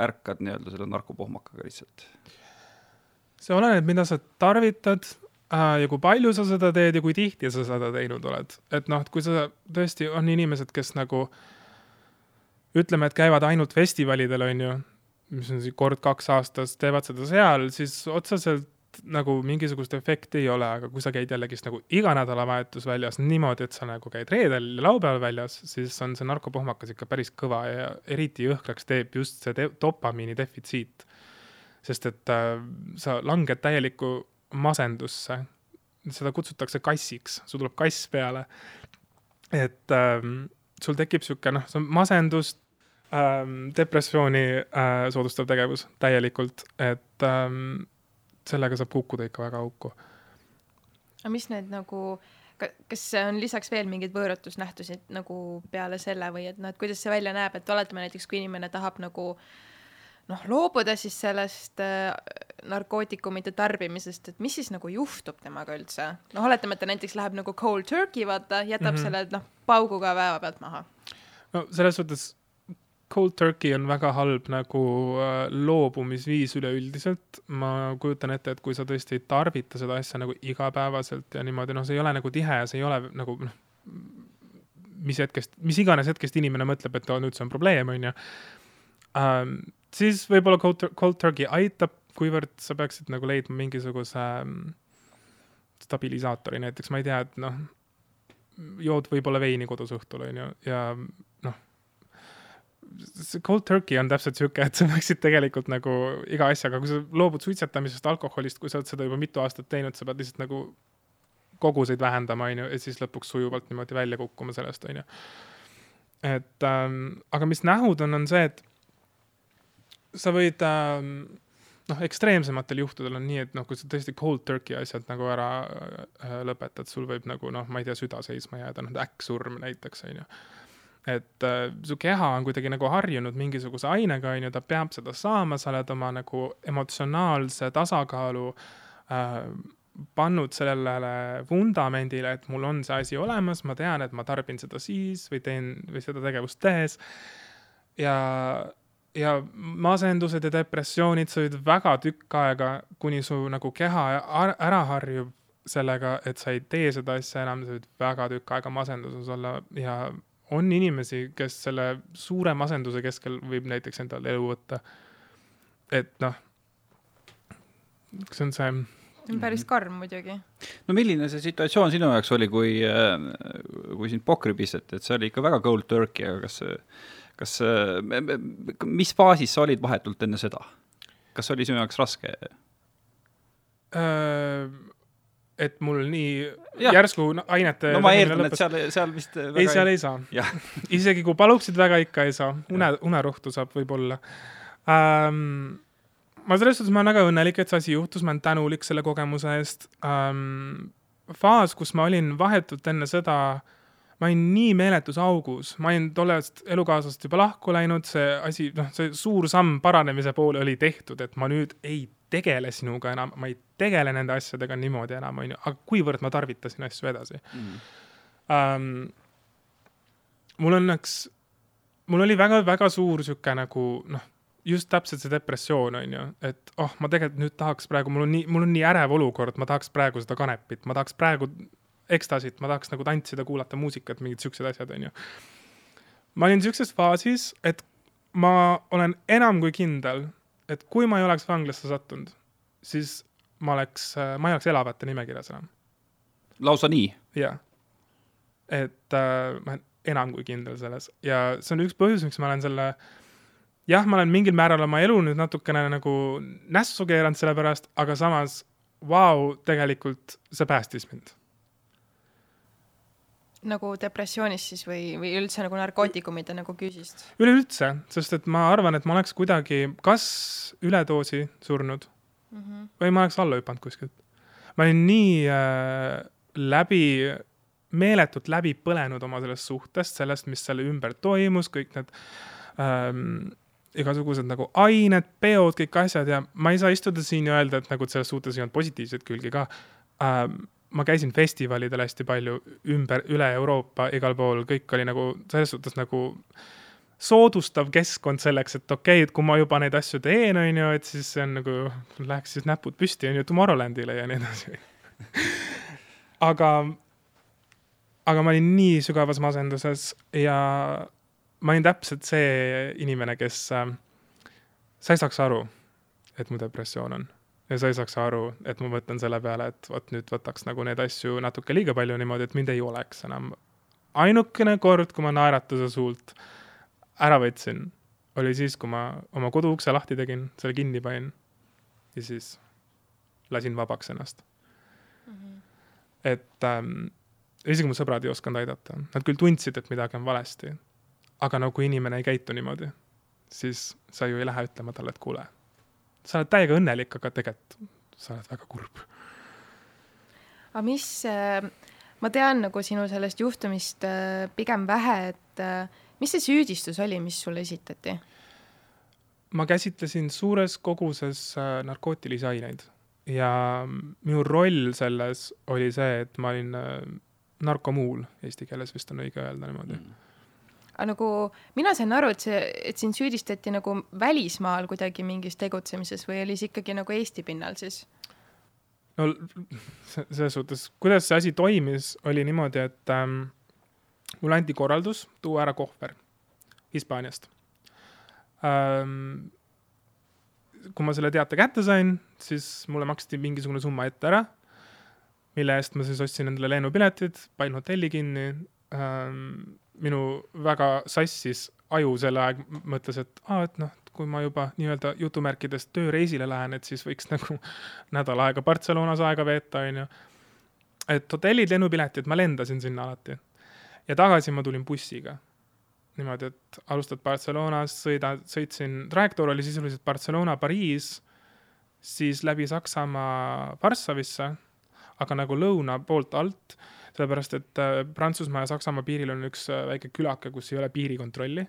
ärkad nii-öelda selle narkopohmakaga lihtsalt? see oleneb, mida sa tarvitad äh, ja kui palju sa seda teed ja kui tihti sa seda teinud oled. et noh, et kui sa tõesti, on inimesed, kes nagu ütleme, et käivad ainult festivalidel, on ju, mis on siis kord kaks aastas, teevad seda seal, siis otseselt nagu mingisugust efekti ei ole, aga kui sa käid jällegist nagu iga nädalavahetus väljas niimoodi, et sa nagu käid reedel ja laupäeval väljas, siis on see narkopohmakas ikka päris kõva ja eriti jõhkraks teeb just see dopamiini defitsiit. sest et äh, sa langed täielikku masendusse, seda kutsutakse kassiks, sul tuleb kass peale. et ähm, sul tekib sihuke noh, see on masendust ähm,, depressiooni äh, soodustav tegevus täielikult, et ähm, sellega saab kukkuda ikka väga auku. aga mis need nagu, kas on lisaks veel mingeid võõratusnähtusid nagu peale selle või et noh, et kuidas see välja näeb, et oletame näiteks, kui inimene tahab nagu noh, loobuda siis sellest äh, narkootikumide tarbimisest, et mis siis nagu juhtub temaga üldse? noh, oletame, et ta näiteks läheb nagu cold turkey, vaata, jätab mm -hmm. selle noh, pauguga päeva pealt maha. no selles suhtes cold turkey on väga halb nagu äh, loobumisviis üleüldiselt. ma kujutan ette, et kui sa tõesti ei tarvita seda asja nagu igapäevaselt ja niimoodi, noh, see ei ole nagu tihe ja see ei ole nagu noh, mis hetkest, mis iganes hetkest inimene mõtleb, et nüüd see on probleem, on ju ähm,. siis võib-olla cold, cold turkey aitab, kuivõrd sa peaksid nagu leidma mingisuguse ähm, stabilisaatori näiteks, ma ei tea, et noh, jood võib-olla veini kodus õhtul, on ju, ja see cold turkey on täpselt sihuke, et sa peaksid tegelikult nagu iga asjaga, kui sa loobud suitsetamisest, alkoholist, kui sa oled seda juba mitu aastat teinud, sa pead lihtsalt nagu koguseid vähendama, on ju, ja siis lõpuks sujuvalt niimoodi välja kukkuma sellest, on ju. et ähm, aga mis nähud on, on see, et sa võid ähm, noh, ekstreemsematel juhtudel on nii, et noh, kui sa tõesti cold turkey asjad nagu ära äh, lõpetad, sul võib nagu noh, ma ei tea, süda seisma jääda, noh äkksurm näiteks, on ju et äh, su keha on kuidagi nagu harjunud mingisuguse ainega, on ju, ta peab seda saama, sa oled oma nagu emotsionaalse tasakaalu äh, pannud sellele vundamendile, et mul on see asi olemas, ma tean, et ma tarbin seda siis või teen või seda tegevust tehes. ja, ja masendused ja depressioonid, see võib väga tükk aega, kuni su nagu keha ära harjub sellega, et sa ei tee seda asja enam, sa võid väga tükk aega masenduses olla ja on inimesi, kes selle suure masenduse keskel võib näiteks endale elu võtta. et noh, see on see päris karm muidugi. no milline see situatsioon sinu jaoks oli, kui, äh, kui sind pokri pisteti, et see oli ikka väga cold turkey, aga kas, kas, mis faasis sa olid vahetult enne seda? kas oli sinu jaoks raske äh,? Et mul nii ja. järsku ainete no ma eeldan, et seal, seal vist väga ei, seal ei saa. isegi kui paluksid väga, ikka ei saa. une, unerohtu saab võib-olla ähm, ma selles suhtes, ma olen väga õnnelik, et see asi juhtus, ma olen tänulik selle kogemuse eest ähm,. faas, kus ma olin vahetult enne seda, ma olin nii meeletus augus, ma olin tollest elukaaslasest juba lahku läinud, see asi, noh, see suur samm paranemise poole oli tehtud, et ma nüüd ei tegele sinuga enam, ma ei tegele nende asjadega niimoodi enam, onju, aga kuivõrd ma tarvitasin asju edasi? Mm.. Um, mul õnneks, mul oli väga-väga suur sihuke nagu noh, just täpselt see depressioon on ju, et oh, ma tegelikult nüüd tahaks praegu, mul on nii, mul on nii ärev olukord, ma tahaks praegu seda kanepit, ma tahaks praegu ekstasit, ma tahaks nagu tantsida, kuulata muusikat, mingid siuksed asjad, onju. ma olin siukses faasis, et ma olen enam kui kindel, et kui ma ei oleks vanglasse sattunud, siis ma oleks, ma ei oleks elavate nimekirjas enam. lausa nii? jah. et äh, ma olen enam kui kindel selles ja see on üks põhjus, miks ma olen selle, jah, ma olen mingil määral oma elu nüüd natukene nagu nässu keeranud selle pärast, aga samas, vau, tegelikult see päästis mind nagu depressioonis siis või, või üldse nagu narkootikumide nagu küüsist? üleüldse, sest et ma arvan, et ma oleks kuidagi kas üledoosi surnud mm -hmm. või ma oleks alla hüpanud kuskilt. ma olin nii äh, läbi, meeletult läbi põlenud oma sellest suhtest, sellest, mis selle ümber toimus, kõik need ähm, igasugused nagu ained, peod, kõik asjad ja ma ei saa istuda siin ja öelda, et nagu selles suhtes ei olnud positiivseid külgi ka ähm, ma käisin festivalidel hästi palju ümber, üle Euroopa, igal pool, kõik oli nagu selles suhtes nagu soodustav keskkond selleks, et okei okay,, et kui ma juba neid asju teen, on ju, et siis see on nagu, läheks siis näpud püsti, on ju, Tomorrowlandile ja nii edasi. Aga, aga ma olin nii sügavas masenduses ja ma olin täpselt see inimene, kes äh,, sa ei saaks aru, et mu depressioon on ja sa ei saaks aru, et ma mõtlen selle peale, et vot nüüd võtaks nagu neid asju natuke liiga palju niimoodi, et mind ei oleks enam. ainukene kord, kui ma naeratuse suult ära võtsin, oli siis, kui ma oma koduukse lahti tegin, selle kinni panin ja siis lasin vabaks ennast mm. -hmm. et ähm, isegi mu sõbrad ei osanud aidata, nad küll tundsid, et midagi on valesti. aga no kui inimene ei käitu niimoodi, siis sa ju ei lähe ütlema talle, et kuule sa oled täiega õnnelik, aga tegelikult sa oled väga kurb. aga mis, äh, ma tean nagu sinu sellest juhtumist äh, pigem vähe, et äh, mis see süüdistus oli, mis sulle esitati? ma käsitlesin suures koguses narkootilisi aineid ja minu roll selles oli see, et ma olin narkomuul, eesti keeles vist on õige öelda niimoodi mm aga nagu mina sain aru, et see, et sind süüdistati nagu välismaal kuidagi mingis tegutsemises või oli see ikkagi nagu Eesti pinnal siis? no selles suhtes, kuidas see asi toimis, oli niimoodi, et ähm, mulle anti korraldus tuua ära kohver Hispaaniast ähm,. kui ma selle teate kätte sain, siis mulle maksti mingisugune summa ette ära, mille eest ma siis ostsin endale lennupiletid, panin hotelli kinni ähm, minu väga sassis aju sel ajal mõtles, et aa, et noh, kui ma juba nii-öelda jutumärkides tööreisile lähen, et siis võiks nagu nädal aega Barcelonas aega veeta, onju. et hotellid, lennupiletid, ma lendasin sinna alati. ja tagasi ma tulin bussiga. niimoodi, et alustad Barcelonas, sõida, sõitsin, trajektoor oli sisuliselt Barcelona-Pariis, siis läbi Saksamaa Varssavisse, aga nagu lõuna poolt alt sellepärast et äh, Prantsusmaa ja Saksamaa piiril on üks äh, väike külake, kus ei ole piirikontrolli.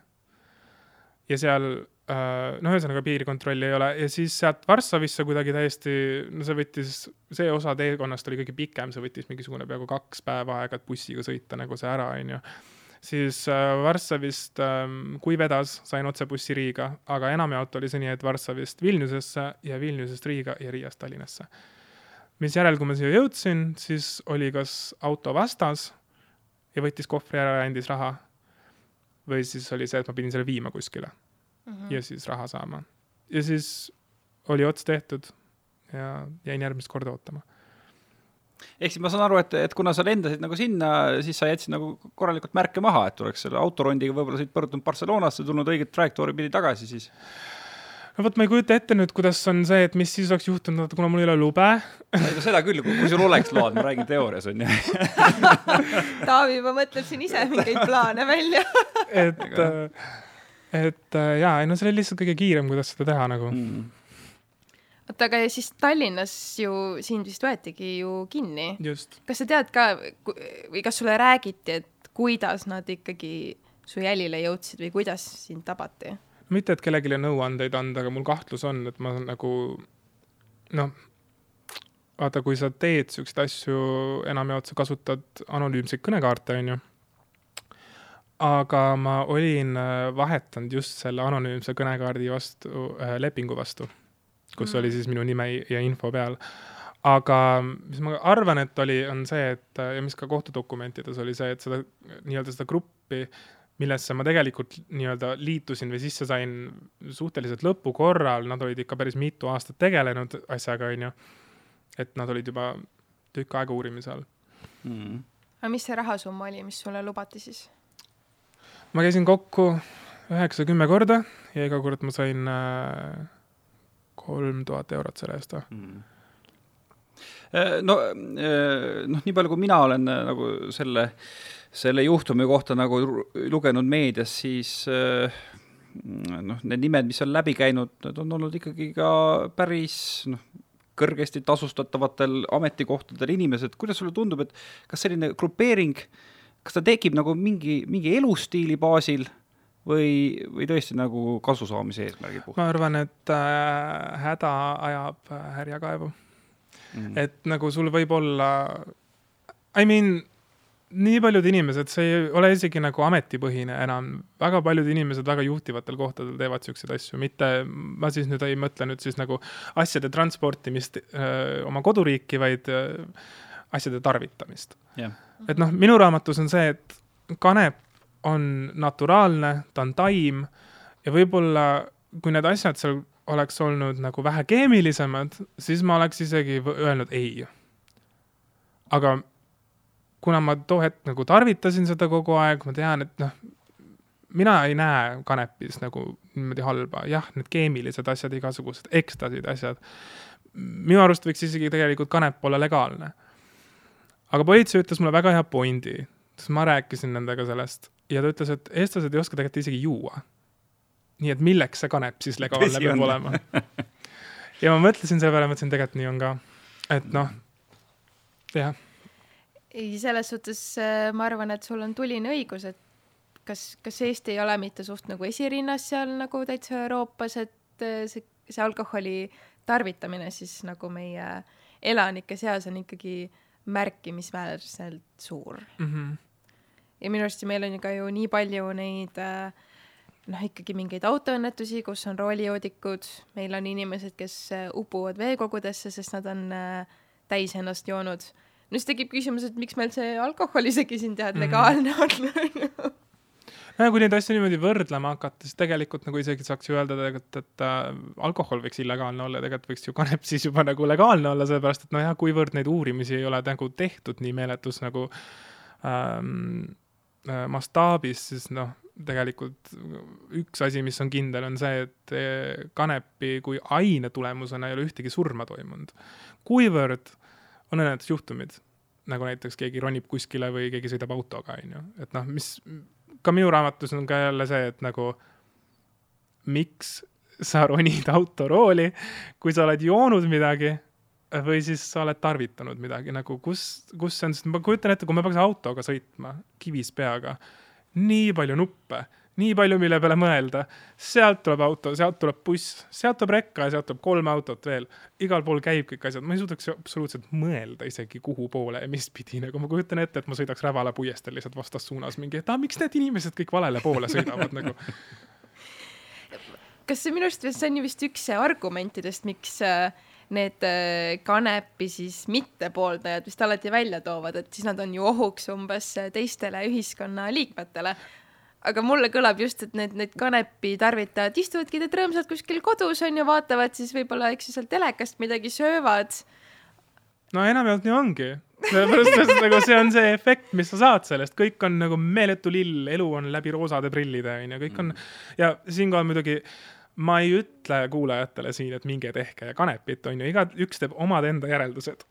ja seal äh, noh, ühesõnaga piirikontrolli ei ole. Ja siis sealt Varssavisse kuidagi täiesti, no see võttis, see osa teekonnast oli kõige pikem, see võttis mingisugune peaaegu kaks päeva aega, et bussiga sõita nagu see ära, onju. Siis Varssavist, ähm, kui vedas, sain otsebussi Riiga, aga enamjaolt oli see nii, et Varssavist Vilniusesse ja Vilniusest Riiga ja Riiast Tallinnasse misjärel, kui ma siia jõudsin, siis oli kas auto vastas ja võttis kohvri ära ja andis raha. või siis oli see, et ma pidin selle viima kuskile mm -hmm. ja siis raha saama. ja siis oli ots tehtud ja jäin järgmist korda ootama ehk siis ma saan aru, et, et kuna sa lendasid nagu sinna, siis sa jätsid nagu korralikult märke maha, et oleks selle autorondiga võib-olla siit pöördunud Barcelonasse, tulnud õiget trajektoori pidi tagasi siis? No vot, ma ei kujuta ette nüüd, kuidas on see, et mis siis oleks juhtunud, kuna mul ei ole lube. no seda küll, kui sul oleks load, ma räägin teoorias on ju Taavi juba mõtleb siin ise mingeid plaane välja et, et jaa, ei no see oli lihtsalt kõige kiirem, kuidas seda teha nagu mm oota, aga siis Tallinnas ju sind vist võetigi ju kinni. just. kas sa tead ka või kas sulle räägiti, et kuidas nad ikkagi su jälile jõudsid või kuidas sind tabati? Mitte, et kellelegi nõuandeid anda, aga mul kahtlus on, et ma nagu noh, vaata, kui sa teed siukseid asju, enamjaolt sa kasutad anonüümseid kõnekaarte, onju. aga ma olin äh, vahetanud just selle anonüümse kõnekaardi vastu äh,, lepingu vastu kus mm. oli siis minu nime ja info peal. aga mis ma arvan, et oli, on see, et ja mis ka kohtudokumentides oli see, et seda nii-öelda seda gruppi, millesse ma tegelikult nii-öelda liitusin või sisse sain suhteliselt lõpukorral, nad olid ikka päris mitu aastat tegelenud asjaga, onju. et nad olid juba tükk aega uurimise all mm.. aga mis see rahasumma oli, mis sulle lubati siis? ma käisin kokku üheksa-kümme korda ja iga kord ma sain äh, kolm tuhat eurot selle eest või mm.? No, noh, nii palju, kui mina olen äh, nagu selle, selle juhtumi kohta nagu lugenud meedias, siis noh, need nimed, mis on läbi käinud, need on olnud ikkagi ka päris noh, kõrgesti tasustatavatel ametikohtadel inimesed, kuidas sulle tundub, et kas selline grupeering, kas ta tekib nagu mingi, mingi elustiili baasil või, või tõesti nagu kasu saamise eesmärgi puhul? ma arvan, et äh, häda ajab äh, härjakaevu mm.. et nagu sul võib olla, I mean, nii paljud inimesed, see ei ole isegi nagu ametipõhine enam, väga paljud inimesed väga juhtivatel kohtadel teevad siukseid asju, mitte, ma siis nüüd ei mõtle nüüd siis nagu asjade transportimist öö, oma koduriiki, vaid öö, asjade tarvitamist. Yeah.. et noh, minu raamatus on see, et kanep on naturaalne, ta on taim ja võib-olla kui need asjad seal oleks olnud nagu vähe keemilisemad, siis ma oleks isegi öelnud ei. aga kuna ma too hetk nagu tarvitasin seda kogu aeg, ma tean, et noh, mina ei näe kanepis nagu niimoodi halba, jah, need keemilised asjad, igasugused ekstasid asjad. minu arust võiks isegi tegelikult kanep olla legaalne. aga politsei ütles mulle väga hea pointi, sest ma rääkisin nendega sellest ja ta ütles, et eestlased ei oska tegelikult isegi juua. Nii et milleks see kanep siis legaalne peab olema? ja ma mõtlesin selle peale, mõtlesin tegelikult nii on ka, et noh, jah. ei, selles suhtes äh, ma arvan, et sul on tuline õigus, et kas, kas Eesti ei ole mitte suht nagu esirinnas seal nagu täitsa Euroopas, et äh, see, see alkoholi tarvitamine siis nagu meie elanike seas on ikkagi märkimisväärselt suur mm. -hmm ja minu arust meil on ju ka ju nii palju neid äh, noh, ikkagi mingeid autoõnnetusi, kus on roolijoodikud, meil on inimesed, kes äh, upuvad veekogudesse, sest nad on äh, täis ennast joonud. no siis tekib küsimus, et miks meil see alkohol isegi siin tead legaalne on no kui neid asju niimoodi võrdlema hakata, siis tegelikult nagu isegi saaks ju öelda tegelikult, et äh, alkohol võiks illegaalne olla, tegelikult võiks ju kanep siis juba nagu legaalne olla, sellepärast et nojah, kuivõrd neid uurimisi ei ole nagu tehtud nii meeletus nagu ähm, Äh, mastaabis, siis noh, tegelikult üks asi, mis on kindel, on see, et äh, kanepi kui aine tulemusena ei ole ühtegi surma toimunud. kuivõrd on õnnetusjuhtumid, nagu näiteks keegi ronib kuskile või keegi sõidab autoga, on ju, et noh, mis ka minu raamatus on ka jälle see, et nagu miks sa ronid autorooli, kui sa oled joonud midagi või siis sa oled tarvitanud midagi nagu, kus, kus see on, sest ma kujutan ette, kui ma peaks autoga sõitma kivis peaga, nii palju nuppe, nii palju, mille peale mõelda. sealt tuleb auto, sealt tuleb buss, sealt tuleb rekka ja sealt tuleb kolm autot veel. igal pool käib kõik asjad, ma ei suudaks absoluutselt mõelda isegi kuhu poole ja mis pidi, nagu ma kujutan ette, et ma sõidaks Rävala puiesteel lihtsalt vastassuunas mingi, et aa, miks need inimesed kõik valele poole sõidavad nagu kas see minu arust, see on ju vist üks argumentidest, miks äh, need äh, kanepi siis mittepooldajad vist alati välja toovad, et siis nad on ju ohuks umbes teistele ühiskonnaliikmetele. aga mulle kõlab just, et need, need kanepi tarvitajad istuvadki need rõõmsalt kuskil kodus on ju, vaatavad siis võib-olla, eks ju, sealt telekast midagi söövad. no enamjaolt nii ongi sellepärast, et nagu see on see efekt, mis sa saad sellest, kõik on nagu meeletu lill, elu on läbi roosade prillide onju, kõik on ja siinkohal muidugi ma ei ütle kuulajatele siin, et minge tehke kanepit, on ju, igaüks teeb omad enda järeldused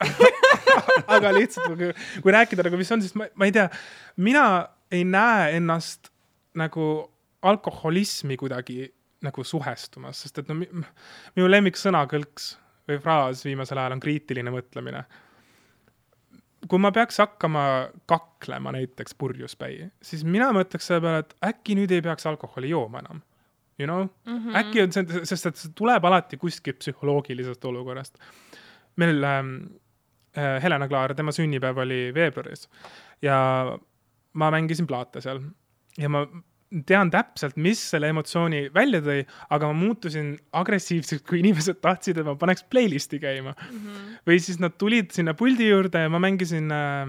aga lihtsalt kui, kui rääkida nagu, mis on, siis ma, ma ei tea, mina ei näe ennast nagu alkoholismi kuidagi nagu suhestumas, sest et no minu lemmiksõnakõlks või fraas viimasel ajal on kriitiline mõtlemine. kui ma peaks hakkama kaklema näiteks purjuspäi, siis mina mõtleks selle peale, et äkki nüüd ei peaks alkoholi jooma enam. You know mm, -hmm. äkki on see, sest et see tuleb alati kuskilt psühholoogilisest olukorrast. meil ähm, äh, Helena Klaar, tema sünnipäev oli veebruaris ja ma mängisin plaate seal ja ma tean täpselt, mis selle emotsiooni välja tõi, aga ma muutusin agressiivseks, kui inimesed tahtsid, et ma paneks playlist'i käima mm. -hmm. või siis nad tulid sinna puldi juurde ja ma mängisin äh,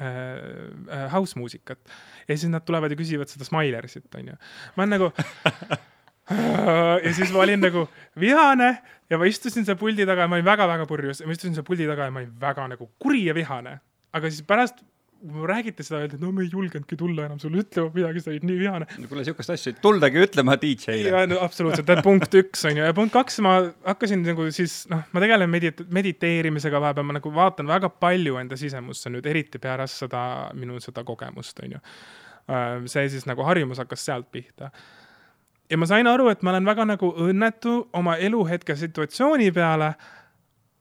äh, house muusikat. ja siis nad tulevad ja küsivad seda Smilersit, onju. ma olen nagu ja siis ma olin nagu vihane ja ma istusin seal puldi taga ja ma olin väga-väga purjus ja ma istusin seal puldi taga ja ma olin väga nagu kuri ja vihane. aga siis pärast kui räägiti seda, öeldi, et no me ei julgenudki tulla enam sulle ütlema midagi, sa olid nii vihane. no kuule, sihukest asja, tuldagi ütlema DJ-le. ja no absoluutselt, punkt üks on ju, ja punkt kaks, ma hakkasin nagu siis noh, ma tegelen medit-, mediteerimisega vahepeal, ma nagu vaatan väga palju enda sisemusse nüüd, eriti pärast seda minu seda kogemust, on ju. Äh, see siis nagu harjumus hakkas sealt pihta ja ma sain aru, et ma olen väga nagu õnnetu oma eluhetke situatsiooni peale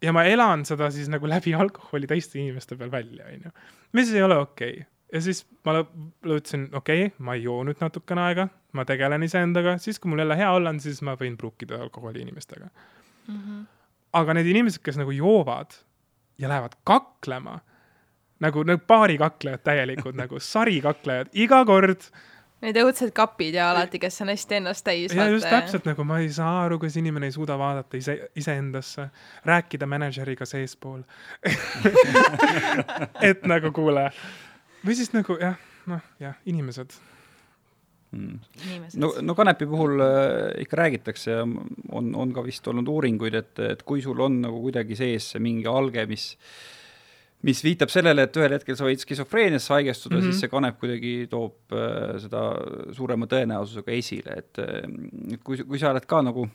ja ma elan seda siis nagu läbi alkoholi teiste inimeste peal välja, onju. Mis ei ole okei okay. ja siis ma mõtlesin, okei okay,, ma ei joo nüüd natukene aega, ma tegelen iseendaga, siis kui mul jälle hea olla on, siis ma võin pruukida alkoholi inimestega mm. -hmm. aga need inimesed, kes nagu joovad ja lähevad kaklema, nagu need baarikaklejad täielikult nagu sarikaklejad, iga kord Need õudsed kapid ja alati, kes on hästi ennast täis. ja just täpselt nagu ma ei saa aru, kuidas inimene ei suuda vaadata ise, iseendasse, rääkida mänedžeriga seespool. Et nagu kuule, või siis nagu jah, noh jah, inimesed. Mm.. no, no kanepi puhul äh, ikka räägitakse ja on, on ka vist olnud uuringuid, et, et kui sul on nagu kuidagi sees see mingi alge, mis äh, mis viitab sellele, et ühel hetkel sa võid skisofreeniasse haigestuda mm, -hmm. siis see kanep kuidagi toob äh, seda suurema tõenäosusega esile, et äh, kui, kui sa oled ka nagu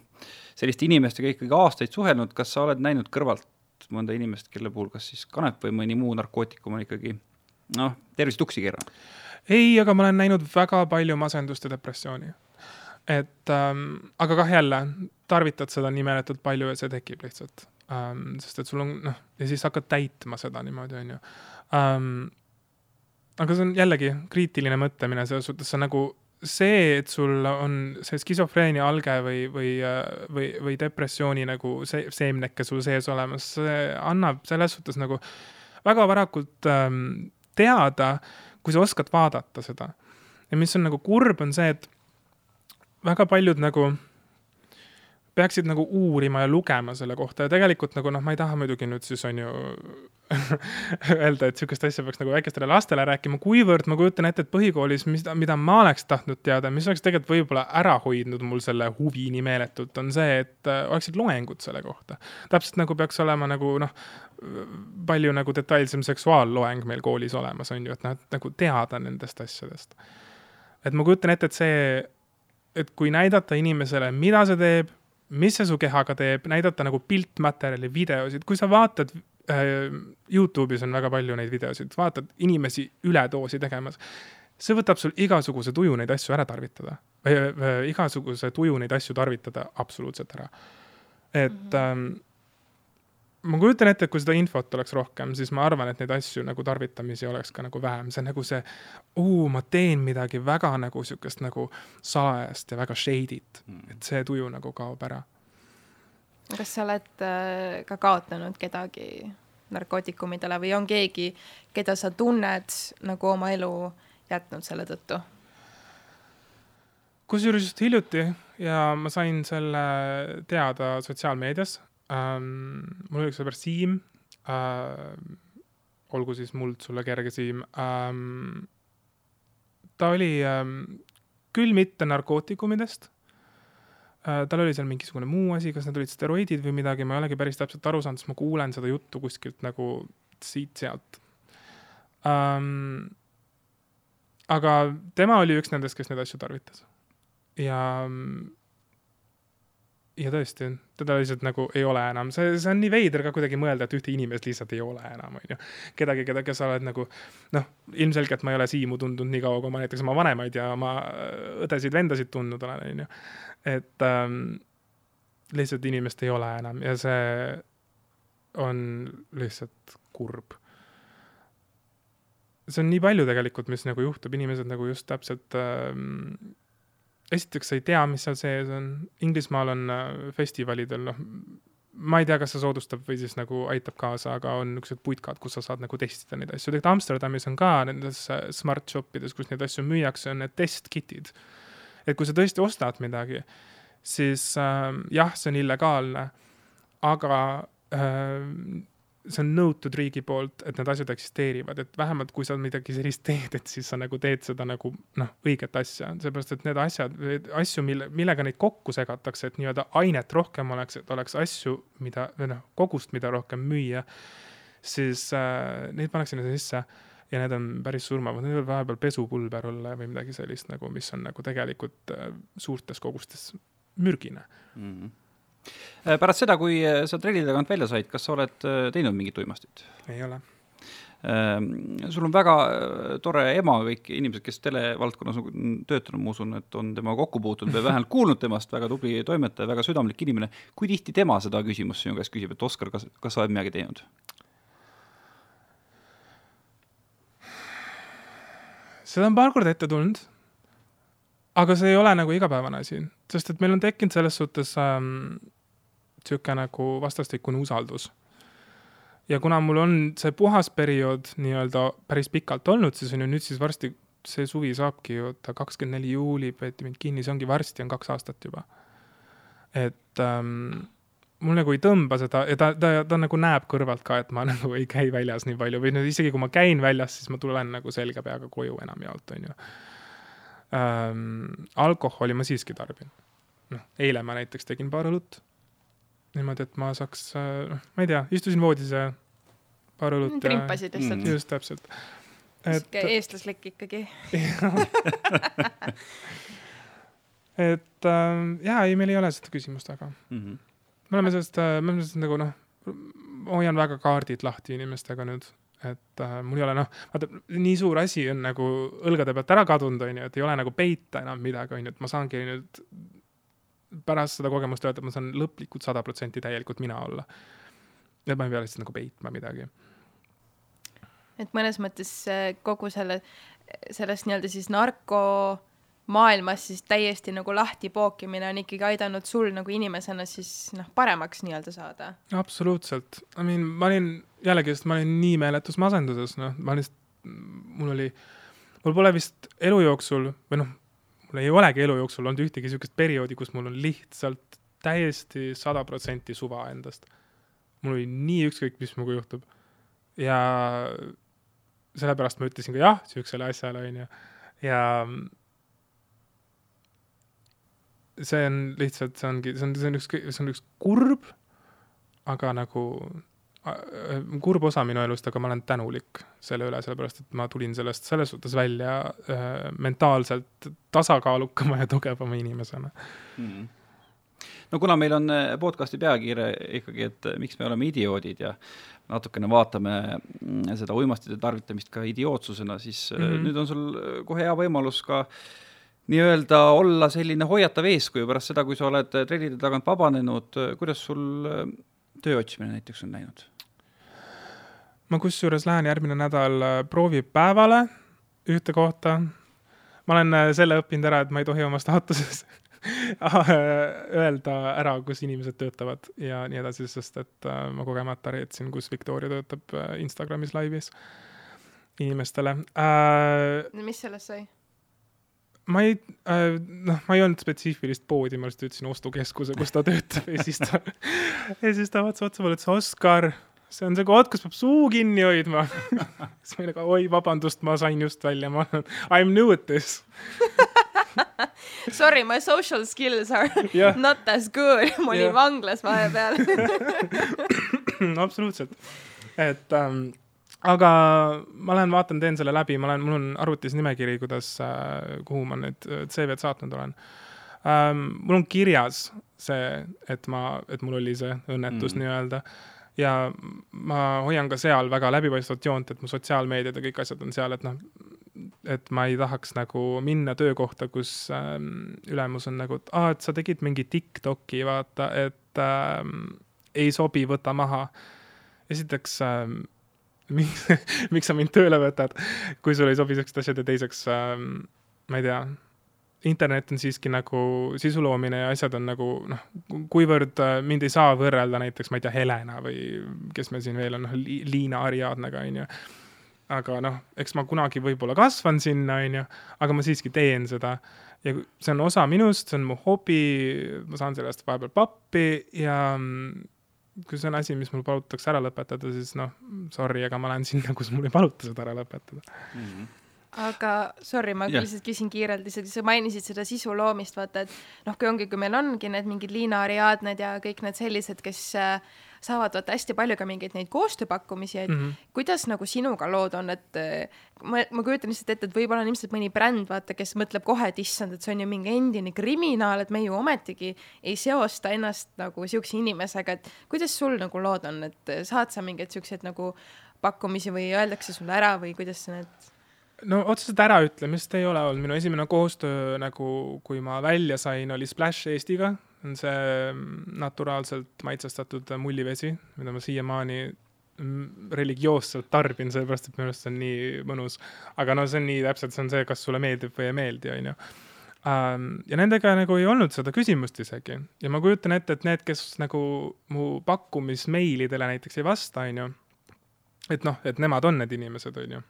selliste inimestega ikkagi aastaid suhelnud, kas sa oled näinud kõrvalt mõnda inimest, kelle puhul kas siis kanep või mõni muu narkootikum on ikkagi noh, tervist uksi keeranud? ei, aga ma olen näinud väga palju masendust ja depressiooni. et ähm, aga kah jälle, tarvitad seda nii meeletult palju ja see tekib lihtsalt ähm,. sest et sul on noh, ja siis hakkad täitma seda niimoodi, on ju ähm,. aga see on jällegi kriitiline mõtlemine selles suhtes, see nagu see, et sul on see skisofreenia alge või, või, või, või depressiooni nagu see seemneke sul sees olemas, see annab selles suhtes nagu väga varakult ähm, teada, kui sa oskad vaadata seda. ja mis on nagu kurb, on see, et väga paljud nagu peaksid nagu uurima ja lugema selle kohta ja tegelikult nagu noh, ma ei taha muidugi nüüd siis on ju öelda, et sihukest asja peaks nagu väikestele lastele rääkima, kuivõrd ma kujutan ette, et põhikoolis, mis, mida ma oleks tahtnud teada, mis oleks tegelikult võib-olla ära hoidnud mul selle huvi nii meeletult, on see, et äh, oleksid loengud selle kohta. täpselt nagu peaks olema nagu noh, palju nagu detailsem seksuaalloeng meil koolis olemas on ju, et noh, et nagu teada nendest asjadest. et ma kujutan ette, et see, et kui näidata inimesele, mida see teeb mis see su kehaga teeb, näidata nagu piltmaterjali, videosid, kui sa vaatad äh,, Youtube'is on väga palju neid videosid, vaatad inimesi üledoosi tegemas. see võtab sul igasuguse tuju neid asju ära tarvitada või äh, igasuguse tuju neid asju tarvitada absoluutselt ära. et mm -hmm. Ma kujutan ette, et kui seda infot oleks rohkem, siis ma arvan, et neid asju nagu tarvitamisi oleks ka nagu vähem, see on nagu see, ma teen midagi väga nagu sihukest nagu salajast ja väga shady't mm., et see tuju nagu kaob ära. kas sa oled äh, ka kaotanud kedagi narkootikumidele või on keegi, keda sa tunned nagu oma elu jätnud selle tõttu? kusjuures just hiljuti ja ma sain selle teada sotsiaalmeedias ähm,. mul oli üks sõber Siim äh,. olgu siis muld sulle kerge, Siim ähm,. ta oli ähm, küll mitte narkootikumidest äh,. tal oli seal mingisugune muu asi, kas need olid steroidid või midagi, ma ei olegi päris täpselt aru saanud, sest ma kuulen seda juttu kuskilt nagu siit-sealt ähm,. aga tema oli üks nendest, kes neid asju tarvitas. ja ja tõesti, teda lihtsalt nagu ei ole enam, see, see on nii veider ka kuidagi mõelda, et ühte inimest lihtsalt ei ole enam, onju. kedagi, keda, kes sa oled nagu noh, ilmselgelt ma ei ole Siimu tundnud nii kaua, kui ma näiteks oma vanemaid ja oma õdesid-vendasid tundnud olen, onju. et ähm, lihtsalt inimest ei ole enam ja see on lihtsalt kurb. see on nii palju tegelikult, mis nagu juhtub, inimesed nagu just täpselt ähm, esiteks sa ei tea, mis seal sees on, Inglismaal on äh, festivalidel, noh, ma ei tea, kas see soodustab või siis nagu aitab kaasa, aga on niisugused putkad, kus sa saad nagu testida neid asju, tegelikult Amsterdamis on ka nendes äh, smart shop ides, kus neid asju müüakse, on need testkitid. et kui sa tõesti ostad midagi, siis äh, jah, see on illegaalne, aga äh, see on nõutud riigi poolt, et need asjad eksisteerivad, et vähemalt kui sa midagi sellist teed, et siis sa nagu teed seda nagu noh, õiget asja, sellepärast et need asjad, asju, mille, millega neid kokku segatakse, et nii-öelda ainet rohkem oleks, et oleks asju, mida, või noh, kogust, mida rohkem müüa, siis äh, neid pannakse sinna sisse ja need on päris surmavad, need võivad vahepeal pesupulber olla või midagi sellist nagu, mis on nagu tegelikult äh, suurtes kogustes mürgine. Mm. -hmm pärast seda, kui äh, sa trelli tagant välja said, kas sa oled äh, teinud mingit uimastit? ei ole. Ähm, sul on väga tore ema, kõik inimesed, kes televaldkonnas on töötanud, ma usun, et on temaga kokku puutunud või vähemalt kuulnud temast, väga tubli toimetaja, väga südamlik inimene. kui tihti tema seda küsimust sinu käest küsib, et Oskar, kas, kas sa oled midagi teinud? seda on paar korda ette tulnud aga see ei ole nagu igapäevane asi, sest et meil on tekkinud selles suhtes ähm, sihuke nagu vastastikune usaldus. ja kuna mul on see puhas periood nii-öelda päris pikalt olnud, siis on ju nüüd siis varsti see suvi saabki ju, ta kakskümmend neli juuli peeti mind kinni, see ongi varsti on kaks aastat juba. et ähm, mul nagu ei tõmba seda ja ta, ta, ta, ta nagu näeb kõrvalt ka, et ma nagu ei käi väljas nii palju või no isegi kui ma käin väljas, siis ma tulen nagu selge peaga koju enamjaolt, on ju ähm,. alkoholi ma siiski tarbin. noh, eile ma näiteks tegin paar õlut. Niimoodi, et ma saaks, noh, ma ei tea, istusin voodis ja paar õlut. trimpasid lihtsalt mm.. just, täpselt. sihuke eestlaslik ikkagi et äh, jaa, ei, meil ei ole seda küsimust väga mm. -hmm. me oleme sellest äh,, me oleme sellest nagu noh, hoian väga kaardid lahti inimestega nüüd et äh, mul ei ole noh, vaata nii suur asi on nagu õlgade pealt ära kadunud, on ju, et ei ole nagu peita enam midagi, on ju, et ma saangi nüüd pärast seda kogemust öelda, et ma saan lõplikult sada protsenti täielikult mina olla. et ma ei pea lihtsalt nagu peitma midagi. et mõnes mõttes kogu selle, sellest nii-öelda siis narko maailmas siis täiesti nagu lahti pookimine on ikkagi aidanud sul nagu inimesena siis noh, paremaks nii-öelda saada? absoluutselt, I mean, ma olin jällegi, sest ma olin nii meeletus masenduses, noh, ma lihtsalt, mul oli, mul pole vist elu jooksul või noh, mul ei olegi elu jooksul olnud ühtegi niisugust perioodi, kus mul on lihtsalt täiesti sada protsenti suva endast. mul oli nii ükskõik, mis minuga juhtub. ja sellepärast ma ütlesin ka jah niisugusele asjale, on ju, ja see on lihtsalt, see ongi, see on, see on üks, see on üks kurb, aga nagu kurb osa minu elust, aga ma olen tänulik selle üle, sellepärast et ma tulin sellest selles suhtes välja äh, mentaalselt tasakaalukama ja tugevama inimesena mm. -hmm. no kuna meil on äh, podcast'i pealkiri ikkagi, et äh, miks me oleme idioodid ja natukene vaatame mm, seda uimastite tarvitamist ka idiootsusena, siis mm -hmm. nüüd on sul kohe hea võimalus ka äh, nii-öelda olla selline hoiatav eeskuju pärast seda, kui sa oled trellide tagant vabanenud, kuidas sul äh, töö otsimine näiteks on läinud? Ma kusjuures lähen järgmine nädal äh, proovipäevale ühte kohta. ma olen äh, selle õppinud ära, et ma ei tohi oma staatuses öelda ära, kus inimesed töötavad ja nii edasi, sest et ma kogemata reetsin, kus Victoria töötab Instagramis laivis inimestele äh,. mis sellest sai? ma ei äh,, noh, ma ei olnud spetsiifilist poodi, ma lihtsalt ütlesin ostukeskuse, kus ta töötab ja siis ta ja siis ta vaatas otsa mulle, ütles Oskar, see on see koht, kus peab suu kinni hoidma siis ma olin nagu, oi, vabandust, ma sain just välja, ma olen, I m new at this Sorry, my social skills are yeah. not as good, ma olin yeah. vanglas vahepeal absoluutselt, et ähm, aga ma lähen vaatan, teen selle läbi, ma olen, mul on arvutis nimekiri, kuidas äh,, kuhu ma need äh, CV-d saatnud olen um,. mul on kirjas see, et ma, et mul oli see õnnetus mm. nii-öelda ja ma hoian ka seal väga läbipaistvat joont, et mu sotsiaalmeediad ja kõik asjad on seal, et noh, et ma ei tahaks nagu minna töökohta, kus ähm, ülemus on nagu, et aa, et sa tegid mingi Tiktoki, vaata, et ähm, ei sobi, võta maha. esiteks ähm, miks, miks sa mind tööle võtad, kui sul ei sobi siuksed asjad ja teiseks ähm, ma ei tea internet on siiski nagu sisu loomine ja asjad on nagu noh, kuivõrd äh, mind ei saa võrrelda näiteks, ma ei tea, Helena või kes meil siin veel on, noh, Liina Ariadnega, onju. aga noh, eks ma kunagi võib-olla kasvan sinna, onju, aga ma siiski teen seda. ja see on osa minust, see on mu hobi, ma saan sellest vahepeal pappi ja mm, kui see on asi, mis mul palutakse ära lõpetada, siis noh, sorry, aga ma lähen sinna, kus mul ei paluta seda ära lõpetada mm. -hmm aga sorry, ma lihtsalt küsin kiirelt, lihtsalt sa mainisid seda sisu loomist, vaata, et noh, kui ongi, kui meil ongi need mingid Liina Ariadned ja kõik need sellised, kes äh, saavad vaata hästi palju ka mingeid neid koostööpakkumisi, et mm -hmm. kuidas nagu sinuga lood on, et äh, ma, ma kujutan lihtsalt ette, et võib-olla on ilmselt mõni bränd, vaata, kes mõtleb kohe, et issand, et see on ju mingi endine kriminaal, et me ju ometigi ei seosta ennast nagu siukse inimesega, et kuidas sul nagu lood on, et saad sa mingeid siukseid nagu pakkumisi või öeldakse sulle ära või kuidas need no otseselt äraütlemist ei ole olnud, minu esimene koostöö nagu, kui ma välja sain, oli Splash Eestiga, on see mm, naturaalselt maitsestatud mullivesi, mida ma siiamaani mm, religioosselt tarbin, sellepärast et minu arust see on nii mõnus. aga no see on nii täpselt, see on see, kas sulle meeldib või ei meeldi, onju. ja nendega nagu ei olnud seda küsimust isegi ja ma kujutan ette, et need, kes nagu mu pakkumismeilidele näiteks ei vasta, onju, et noh, et nemad on need inimesed, onju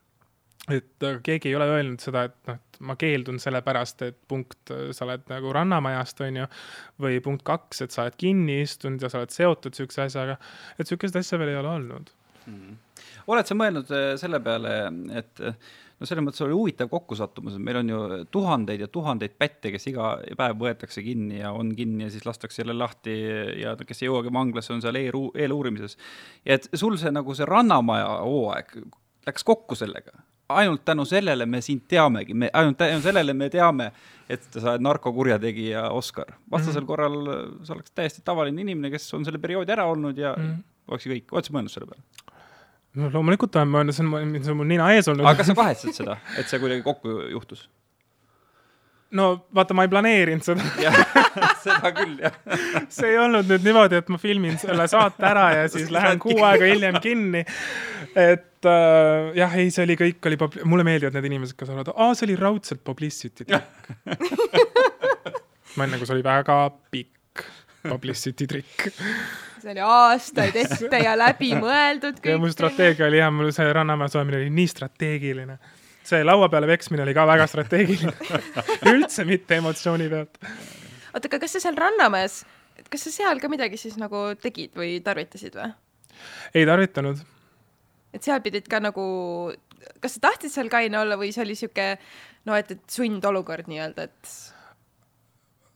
et keegi ei ole öelnud seda, et noh, et ma keeldun sellepärast, et punkt, sa oled nagu Rannamajast, on ju, või punkt kaks, et sa oled kinni istunud ja sa oled seotud niisuguse asjaga, et niisugust asja veel ei ole olnud mm. oled sa mõelnud äh, selle peale, et äh, no selles mõttes oli huvitav kokkusattumus, et meil on ju tuhandeid ja tuhandeid pätte, kes iga päev võetakse kinni ja on kinni ja siis lastakse jälle lahti ja kes ei jõuagi vanglasse, on seal eeluurimises. ja et sul see nagu see Rannamaja hooaeg läks kokku sellega ainult tänu sellele me sind teamegi, me ainult tänu sellele me teame, et sa oled narkokurjategija Oskar. vastasel mm korral sa oleks täiesti tavaline inimene, kes on selle perioodi ära olnud ja mm oleks kõik, oled sa mõelnud selle peale? no loomulikult olen mõelnud, see on, see on mul nina ees olnud. aga kas sa kahetsed seda, et see kuidagi kokku juhtus? no vaata, ma ei planeerinud seda seda küll, jah see ei olnud nüüd niimoodi, et ma filmin selle saate ära ja siis lähen kuu aega hiljem kinni. et äh, jah, ei, see oli kõik oli, mulle meeldivad need inimesed, kes arvavad, aa, see oli raudselt publicity trikk ma enne, kui see oli väga pikk publicity trikk see oli aastaid ette ja läbimõeldud kõik. ja mu strateegia oli jah, mul see Rannamäe soojamine oli nii strateegiline. see laua peale peksmine oli ka väga strateegiline üldse mitte emotsiooni pealt. oota, aga kas sa seal Rannamäes, kas sa seal ka midagi siis nagu tegid või tarvitasid või? ei tarvitanud et seal pidid ka nagu, kas sa tahtsid seal kaine olla või see oli sihuke no et, et sundolukord nii-öelda, et?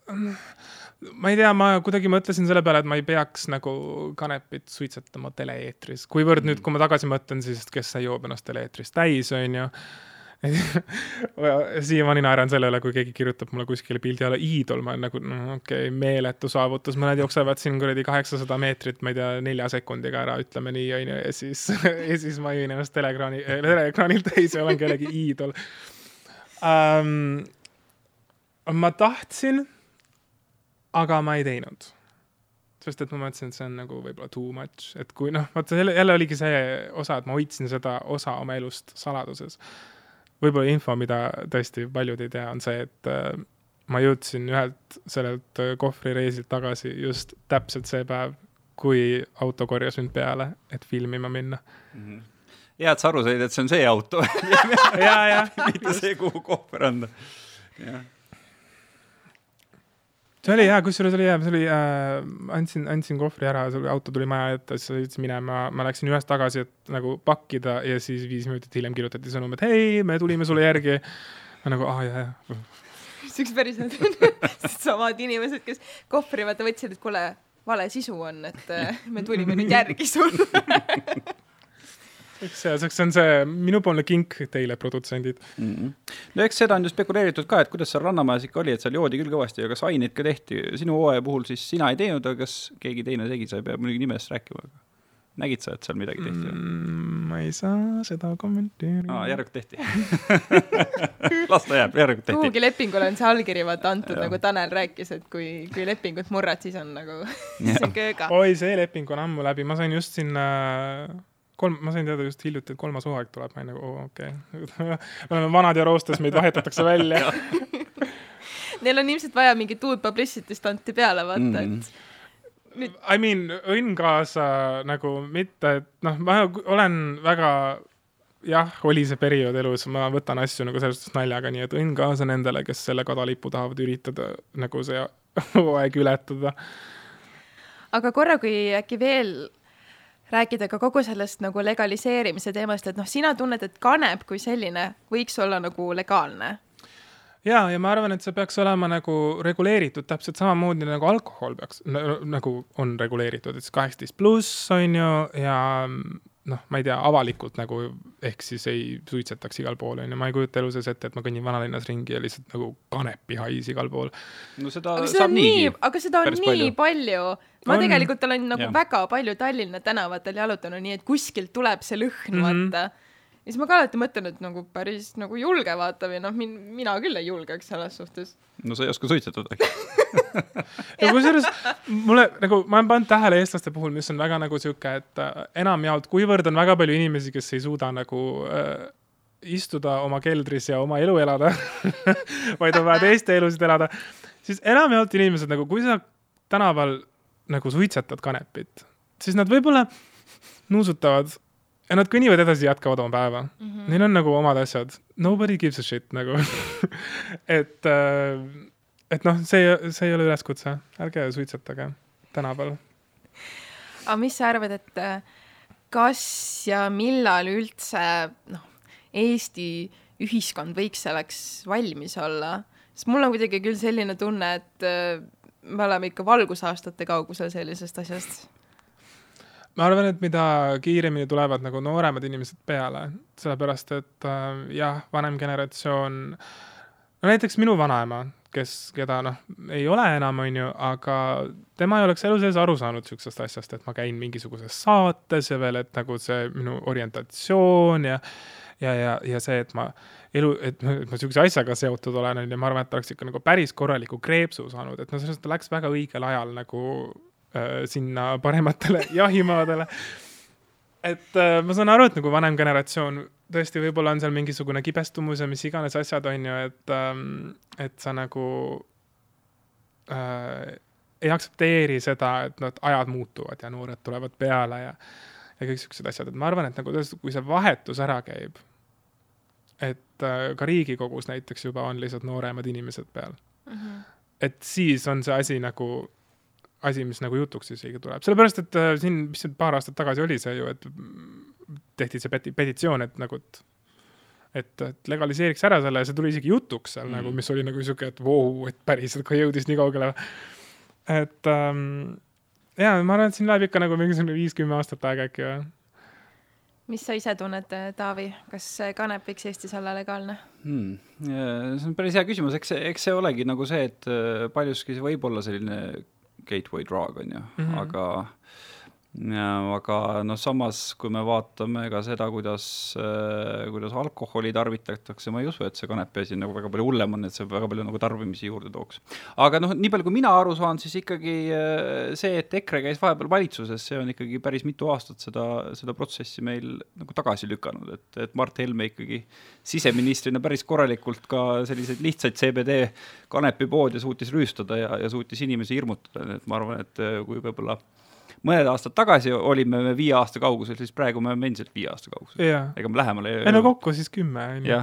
ma ei tea, ma kuidagi mõtlesin selle peale, et ma ei peaks nagu kanepit suitsetama tele-eetris, kuivõrd mm. nüüd, kui ma tagasi mõtlen, siis kes see joob ennast tele-eetris täis, onju siiamaani naeran selle üle, kui keegi kirjutab mulle kuskile pildi alla iidol, ma olen nagu no, okei okay,, meeletu saavutus, mõned jooksevad siin kuradi kaheksasada meetrit, ma ei tea, nelja sekundiga ära, ütleme nii, onju, ja siis ja siis ma jõin ennast teleekraani, teleekraanil täis ja olen kellegi iidol. Um,. ma tahtsin, aga ma ei teinud. Sest et ma mõtlesin, et see on nagu võib-olla too much, et kui noh, vaata jälle, jälle oligi see osa, et ma hoidsin seda osa oma elust saladuses võib-olla info, mida tõesti paljud ei tea, on see, et äh, ma jõudsin ühelt sellelt äh, kohvrireisilt tagasi just täpselt see päev, kui auto korjas mind peale, et filmima minna mm. -hmm. hea, et sa aru said, et see on see auto ja, ja. mitte see, kuhu kohver anda. jah see oli hea, kusjuures oli hea, see oli äh,, andsin, andsin kohvri ära, auto tuli maja ette, siis sõitsin minema, ma läksin ühest tagasi, et nagu pakkida ja siis viis minutit hiljem kirjutati sõnum, et hei, me tulime sulle järgi. ma nagu, aa jaa, jaa. siuksed päriselt samad inimesed, kes kohvri vaata võtsid, et kuule, vale sisu on, et äh, me tulime nüüd järgi sulle eks see, see on see minupoolne kink teile, produtsendid mm. -hmm. no eks seda on ju spekuleeritud ka, et kuidas seal Rannamajas ikka oli, et seal joodi küll kõvasti ja kas aineid ka tehti. sinu hooaja puhul siis sina ei teinud, aga kas keegi teine tegi, sa ei pea muidugi nimest rääkima, aga nägid sa, et seal midagi tehti mm,? ma ei saa seda kommenteerida ah,. järelikult tehti las ta jääb, järelikult tehti. kuhugi lepingule on see allkiri vaata antud, nagu Tanel rääkis, et kui, kui lepingut murrad, siis on nagu siis on kööga. oi, see leping on ammu läbi, ma sain just sinna kolm, ma sain teada just hiljuti, et kolmas hooaeg tuleb, ma olin nagu okei okay. me oleme vanad ja roostes, meid vahetatakse välja Neil on ilmselt vaja mingit uut publicity stunti peale vaata mm, -hmm. et nüüd... I mean, õnn kaasa nagu mitte, et noh, ma olen väga jah, oli see periood elus, ma võtan asju nagu selles suhtes naljaga, nii et õnn kaasa nendele, kes selle kadalipu tahavad üritada nagu see hooaeg ületada. aga korra, kui äkki veel rääkida ka kogu sellest nagu legaliseerimise teemast, et noh, sina tunned, et kanep kui selline võiks olla nagu legaalne? Ja, ja ma arvan, et see peaks olema nagu reguleeritud täpselt samamoodi nagu alkohol peaks nagu on reguleeritud, et siis kaheksateist pluss on ju ja noh, ma ei tea, avalikult nagu ehk siis ei suitsetaks igal pool on ju, ma ei kujuta elu sees ette, et ma kõnnin vanalinnas ringi ja lihtsalt nagu kanepi hais igal pool. no seda aga saab niigi. aga seda on nii palju, palju.. ma on. tegelikult olen nagu ja. väga palju Tallinna tänavatel jalutanud, nii et kuskilt tuleb see lõhn mm, -hmm. vaata ja siis ma ka alati mõtlen, et nagu päris nagu julge vaata või noh, min-, mina küll ei julgeks selles suhtes. no sa ei oska suitsetada ja kusjuures mulle nagu, ma olen pannud tähele eestlaste puhul, mis on väga nagu sihuke, et äh, enamjaolt, kuivõrd on väga palju inimesi, kes ei suuda nagu äh, istuda oma keldris ja oma elu elada vaid on vaja teiste elusid elada, siis enamjaolt inimesed nagu, kui sa tänaval nagu suitsetad kanepit, siis nad võib-olla nuusutavad ja nad kõnnivad edasi, jätkavad oma päeva mm. -hmm. Neil on nagu omad asjad. Nobody gives a shit nagu et, äh, et noh, see, see ei ole üleskutse, ärge suitsetage tänapäeval. aga mis sa arvad, et äh, kas ja millal üldse noh, Eesti ühiskond võiks selleks valmis olla? sest mul on kuidagi küll selline tunne, et äh, me oleme ikka valgusaastate kaugusel sellisest asjast ma arvan, et mida kiiremini tulevad nagu nooremad inimesed peale, sellepärast et äh, jah, vanem generatsioon, no näiteks minu vanaema, kes, keda noh, ei ole enam, on ju, aga tema ei oleks elu sees aru saanud niisugusest asjast, et ma käin mingisuguses saates ja veel, et nagu see minu orientatsioon ja ja, ja, ja see, et ma elu, et ma niisuguse asjaga seotud olen, on ju, ma arvan, et ta oleks ikka nagu päris korraliku kreepsu saanud, et noh, selles mõttes ta läks väga õigel ajal nagu sinna parematele jahimaadele. et äh, ma saan aru, et nagu vanem generatsioon tõesti võib-olla on seal mingisugune kibestumus ja mis iganes asjad on ju, et ähm,, et sa nagu äh, ei aktsepteeri seda, et noh, ajad muutuvad ja noored tulevad peale ja ja kõik siuksed asjad, et ma arvan, et nagu tõesti, kui see vahetus ära käib, et äh, ka Riigikogus näiteks juba on lihtsalt nooremad inimesed peal mm. -hmm. et siis on see asi nagu asi, mis nagu jutuks isegi tuleb, sellepärast et äh, siin, mis see paar aastat tagasi oli see ju, et tehti see peti-, petitsioon, et nagu, et et, et legaliseeriks ära selle ja see tuli isegi jutuks seal mm. nagu, mis oli nagu sihuke, et vau, et päriselt ka jõudis nii kaugele. et ähm, ja ma arvan, et siin läheb ikka nagu mingisugune viis-kümme aastat aega äkki või mis sa ise tunned, Taavi, kas kanep võiks Eestis olla legaalne hmm.? see on päris hea küsimus, eks see, eks see olegi nagu see, et äh, paljuski see võib olla selline gateway drug, on ju mm, -hmm. aga aga noh, samas kui me vaatame ka seda, kuidas äh,, kuidas alkoholi tarvitatakse, ma ei usu, et see kanepi asi nagu väga palju hullem on, et see väga palju nagu tarbimisi juurde tooks. aga noh, nii palju, kui mina aru saan, siis ikkagi äh, see, et EKRE käis vahepeal valitsuses, see on ikkagi päris mitu aastat seda, seda protsessi meil nagu tagasi lükanud, et, et Mart Helme ikkagi siseministrina päris korralikult ka selliseid lihtsaid CBD kanepipoode suutis rüüstada ja, ja suutis inimesi hirmutada, nii et ma arvan, et äh, kui võib-olla mõned aastad tagasi olime me viie aasta kaugusel, siis praegu me oleme endiselt viie aasta kaugusel. ega me lähemale ei no kokku siis kümme, on ju.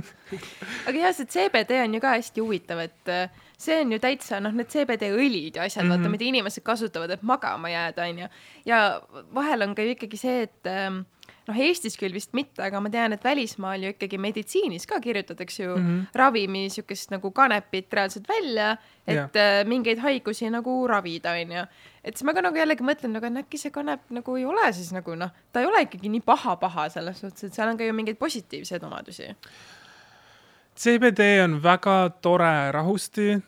aga jah, see CBD on ju ka hästi huvitav, et äh, see on ju täitsa noh, need CBD õlid ja asjad mm, -hmm. vaata, mida inimesed kasutavad, et magama jääda, on ju. ja vahel on ka ju ikkagi see, et ähm, noh, Eestis küll vist mitte, aga ma tean, et välismaal ju ikkagi meditsiinis ka kirjutatakse ju mm -hmm. ravimi niisugust nagu kanepit reaalselt välja, et yeah. mingeid haigusi nagu ravida, onju. et siis ma ka nagu jällegi mõtlen, nagu äkki see kanep nagu ei ole siis nagu noh, ta ei ole ikkagi nii paha-paha selles suhtes, et seal on ka ju mingeid positiivseid omadusi. CBD on väga tore rahusti äh,.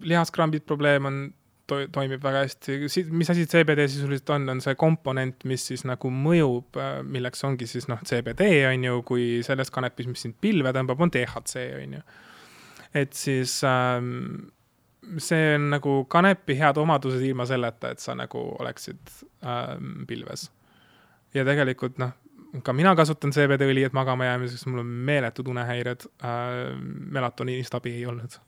lihaskrambid probleem on to toimib väga hästi. mis asi CBD sisuliselt on, on see komponent, mis siis nagu mõjub, äh, milleks ongi siis noh, CBD on ju, kui selles kanepis, mis sind pilve tõmbab, on DHC on ju. et siis ähm, see on nagu kanepi head omadused ilma selleta, et sa nagu oleksid ähm, pilves. ja tegelikult noh, ka mina kasutan CBD õli, et magama jäämiseks, mul on meeletud unehäired äh,. melatoniinist abi ei olnud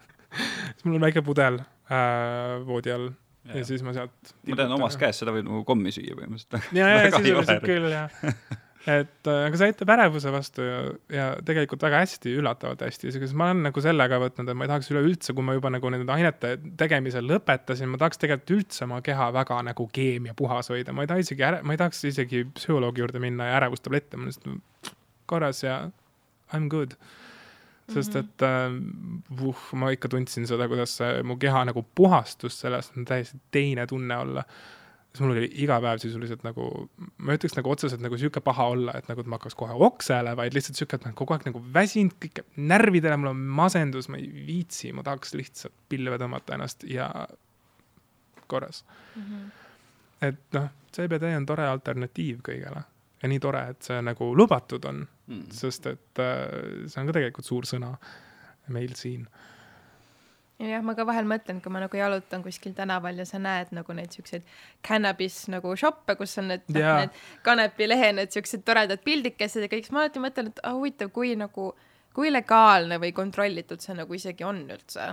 mul on väike pudel äh, voodi all. Ja, ja siis ma sealt. ma tean omast käest, seda võib nagu kommi süüa põhimõtteliselt. ja, ja sisuliselt küll jah et äh, aga see aitab ärevuse vastu ja, ja tegelikult väga hästi, üllatavalt hästi, isegi ma olen nagu sellega võtnud, et ma ei tahaks üleüldse, kui ma juba nagu nende ainete tegemise lõpetasin, ma tahaks tegelikult üldse oma keha väga nagu keemia puhas hoida, ma ei taha isegi, ma ei tahaks isegi psühholoogi juurde minna ja ärevustablette, ma lihtsalt korras ja I m good sest mhm. et uh, ma ikka tundsin seda, kuidas mu keha nagu puhastus sellest, on täiesti teine tunne olla. siis mul oli iga päev sisuliselt nagu, ma ütleks nagu otseselt nagu sihuke paha olla, et nagu ma hakkaks kohe oksele, vaid lihtsalt sihuke, et ma olen kogu aeg nagu väsinud, kõik närvidele, mul on masendus, ma ei viitsi, ma tahaks lihtsalt pilve tõmmata ennast ja korras mm. -hmm. et noh, CBD on tore alternatiiv kõigele ja nii tore, et see nagu lubatud on mm., sest et äh, see on ka tegelikult suur sõna meil siin. Jah, ma ka vahel mõtlen, kui ma nagu jalutan kuskil tänaval ja sa näed nagu neid siukseid cannabis nagu šoppe, kus on need, noh, need kanepilehe, need siuksed toredad pildikesed ja kõik, siis ma alati mõtlen, et ah, huvitav, kui nagu, kui legaalne või kontrollitud see nagu isegi on üldse.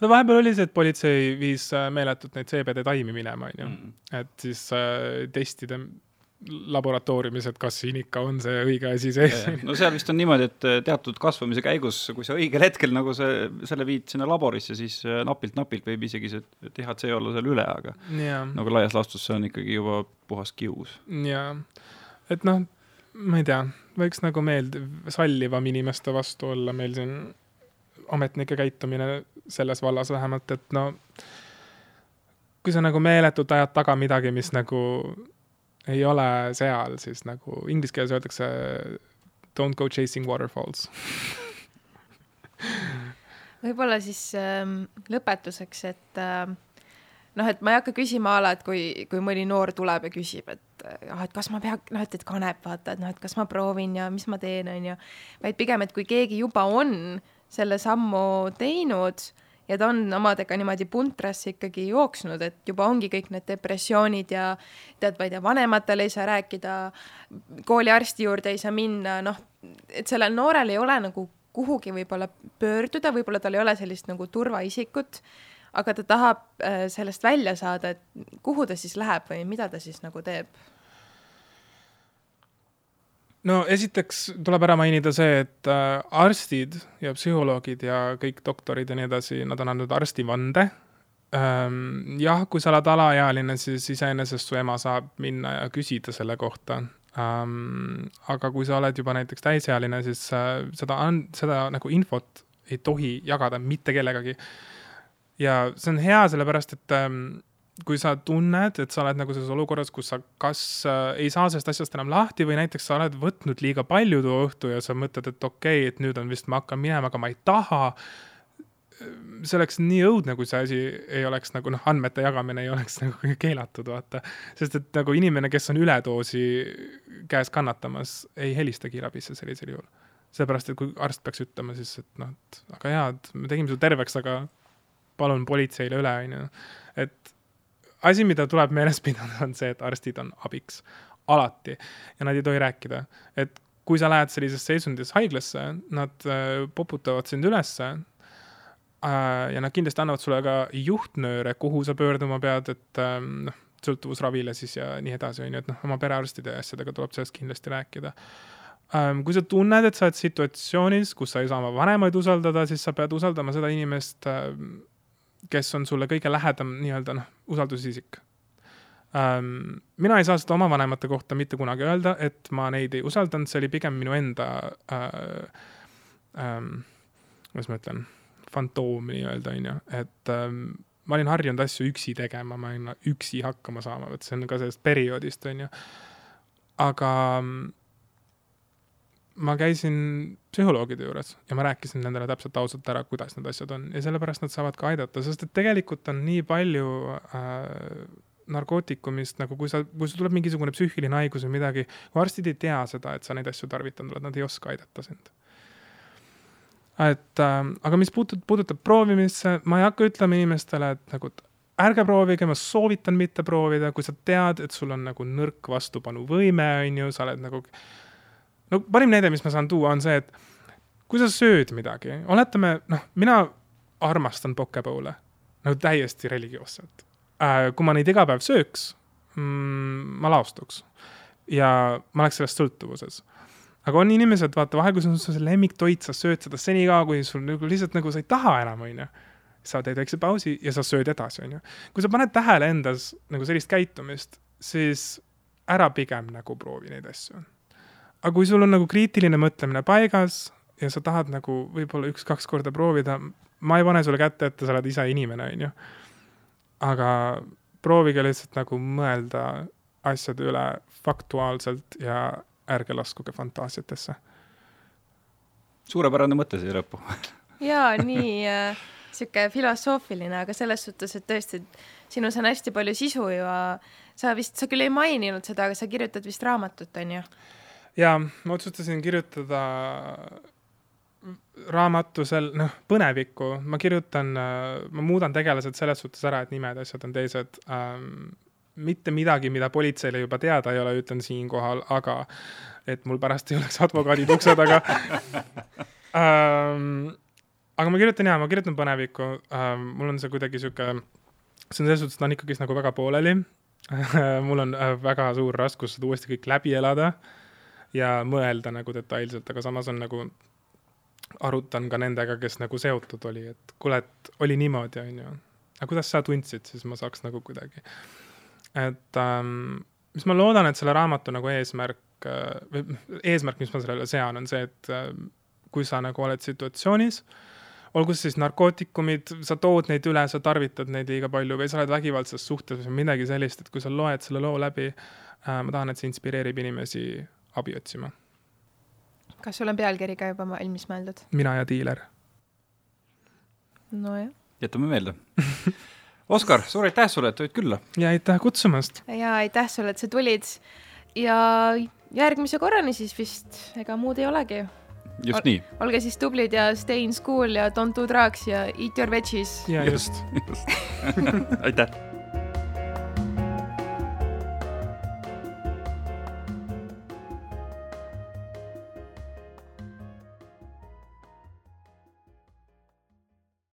No vahepeal oli see, et politsei viis äh, meeletult neid CBD taimi minema, onju, mm. et siis äh, testida laboratooriumis, et kas siin ikka on see õige asi sees. no seal vist on niimoodi, et äh, teatud kasvamise käigus, kui sa õigel hetkel nagu see, selle viid sinna laborisse, siis napilt-napilt võib isegi see DHC olla seal üle, aga ja. nagu laias laastus see on ikkagi juba puhas kius. jaa, et noh, ma ei tea, võiks nagu meeldiv, sallivam inimeste vastu olla meil siin ametnike käitumine selles vallas vähemalt, et no kui sa nagu meeletult ajad taga midagi, mis nagu ei ole seal, siis nagu inglise keeles öeldakse don't go chasing waterfalls võib-olla siis äh, lõpetuseks, et äh, noh, et ma ei hakka küsima a la, et kui, kui mõni noor tuleb ja küsib, et ah, et kas ma pea, noh, et, et kanep, vaata, et noh, et kas ma proovin ja mis ma teen, onju. vaid pigem, et kui keegi juba on selle sammu teinud ja ta on omadega niimoodi puntrasse ikkagi jooksnud, et juba ongi kõik need depressioonid ja tead, ma ei tea, vanematele ei saa rääkida, kooliarsti juurde ei saa minna, noh, et sellel noorel ei ole nagu kuhugi võib-olla pöörduda, võib-olla tal ei ole sellist nagu turvaisikut, aga ta tahab äh, sellest välja saada, et kuhu ta siis läheb või mida ta siis nagu teeb no esiteks tuleb ära mainida see, et äh, arstid ja psühholoogid ja kõik doktorid ja nii edasi, nad on andnud arstivande ähm,. jah, kui sa oled alaealine, siis iseenesest su ema saab minna ja küsida selle kohta ähm,. aga kui sa oled juba näiteks täisealine, siis äh, seda, seda nagu infot ei tohi jagada mitte kellegagi. ja see on hea, sellepärast et ähm, kui sa tunned, et sa oled nagu selles olukorras, kus sa kas äh, ei saa sellest asjast enam lahti või näiteks sa oled võtnud liiga palju too õhtu ja sa mõtled, et okei okay,, et nüüd on vist, ma hakkan minema, aga ma ei taha. see oleks nii õudne, kui see asi ei oleks nagu noh, andmete jagamine ei oleks nagu keelatud, vaata. sest et nagu inimene, kes on üledoosi käes kannatamas, ei helista kiirabisse sellisel juhul. seepärast, et kui arst peaks ütlema siis, et noh, et aga jaa, et me tegime su terveks, aga palun politseile üle, onju. et asi, mida tuleb meeles pidada, on see, et arstid on abiks. Alati. Ja nad ei tohi rääkida, et kui sa lähed sellises seisundis haiglasse, nad äh, poputavad sind ülesse äh, ja nad kindlasti annavad sulle ka juhtnööre, kuhu sa pöörduma pead, et ähm, noh, sõltuvusravile siis ja nii edasi, on ju, et noh, oma perearstide ja asjadega tuleb sellest kindlasti rääkida. Ähm,. kui sa tunned, et sa oled situatsioonis, kus sa ei saa oma vanemaid usaldada, siis sa pead usaldama seda inimest äh,, kes on sulle kõige lähedam nii-öelda noh, usaldusisik ähm,. mina ei saa seda oma vanemate kohta mitte kunagi öelda, et ma neid ei usaldanud, see oli pigem minu enda äh,, ähm, kuidas ma ütlen, fantoom nii-öelda, on ju, et ähm, ma olin harjunud asju üksi tegema, ma olin üksi hakkama saama, vot see on ka sellest perioodist, on ju. aga ma käisin psühholoogide juures ja ma rääkisin nendele täpselt ausalt ära, kuidas need asjad on ja sellepärast nad saavad ka aidata, sest et tegelikult on nii palju äh, narkootikumist nagu, kui sa, kui sul tuleb mingisugune psüühiline haigus või midagi, arstid ei tea seda, et sa neid asju tarvitanud oled, nad ei oska aidata sind et äh, aga mis puutub, puudutab proovimisse, ma ei hakka ütlema inimestele, et nagu ärge proovige, ma soovitan mitte proovida, kui sa tead, et sul on nagu nõrk vastupanuvõime, on ju, sa oled nagu. No parim näide, mis ma saan tuua, on see, et kui sa sööd midagi, oletame, noh, mina armastan pokepoole nagu täiesti religioosselt äh,. kui ma neid iga päev sööks mm,, ma laostuks ja ma oleks sellest sõltuvuses aga on inimesed, vaata vahel, kui see on su lemmiktoit, sa sööd seda senikaua, kui sul nagu lihtsalt nagu sa ei taha enam, onju. sa teed väikse pausi ja sa sööd edasi, onju. kui sa paned tähele endas nagu sellist käitumist, siis ära pigem nagu proovi neid asju. Aga kui sul on nagu kriitiline mõtlemine paigas ja sa tahad nagu võib-olla üks-kaks korda proovida, ma ei pane sulle kätte ette, sa oled ise inimene, onju. aga proovige lihtsalt nagu mõelda asjade üle faktuaalselt ja ärge laskuge fantaasiatesse. suurepärane mõte siia lõppu jaa, nii äh, sihuke filosoofiline, aga selles suhtes, et tõesti, sinus on hästi palju sisu ja sa vist, sa küll ei maininud seda, aga sa kirjutad vist raamatut, on ju? Jaa, ma otsustasin kirjutada raamatu sel-, noh, põnevikku, ma kirjutan, äh, ma muudan tegelased selles suhtes ära, et nimed, asjad on teised. Ähm, mitte midagi, mida politseile juba teada ei ole, ütlen siinkohal, aga et mul pärast ei oleks advokaadid ukse taga. Ähm, aga ma kirjutan jaa, ma kirjutan põnevikku. Ähm,, mul on see kuidagi sihuke, see on selles suhtes, ta on ikkagist nagu väga pooleli. Mul on äh, väga suur raskus seda uuesti kõik läbi elada ja mõelda nagu detailselt, aga samas on nagu, arutan ka nendega, kes nagu seotud oli, et kuule, et oli niimoodi, onju. aga kuidas sa tundsid, siis ma saaks nagu kuidagi et ähm, mis ma loodan, et selle raamatu nagu eesmärk äh, või eesmärk, mis ma sellele sean, on see, et äh, kui sa nagu oled situatsioonis, olgu see siis narkootikumid, sa tood neid üle, sa tarvitad neid liiga palju või sa oled vägivaldses suhtes või midagi sellist, et kui sa loed selle loo läbi äh,, ma tahan, et see inspireerib inimesi abi otsima. kas sul on pealkiri ka juba valmis mõeldud? mina ja diiler. nojah. jätame meelde Oskar, suur aitäh sulle, et tulid külla. ja aitäh kutsumast. ja aitäh sulle, et sa tulid. ja järgmise korrani siis vist, ega muud ei olegi. just Ol nii. olge siis tublid ja stay in school ja don't do drugs ja eat your veggies. ja just, just. aitäh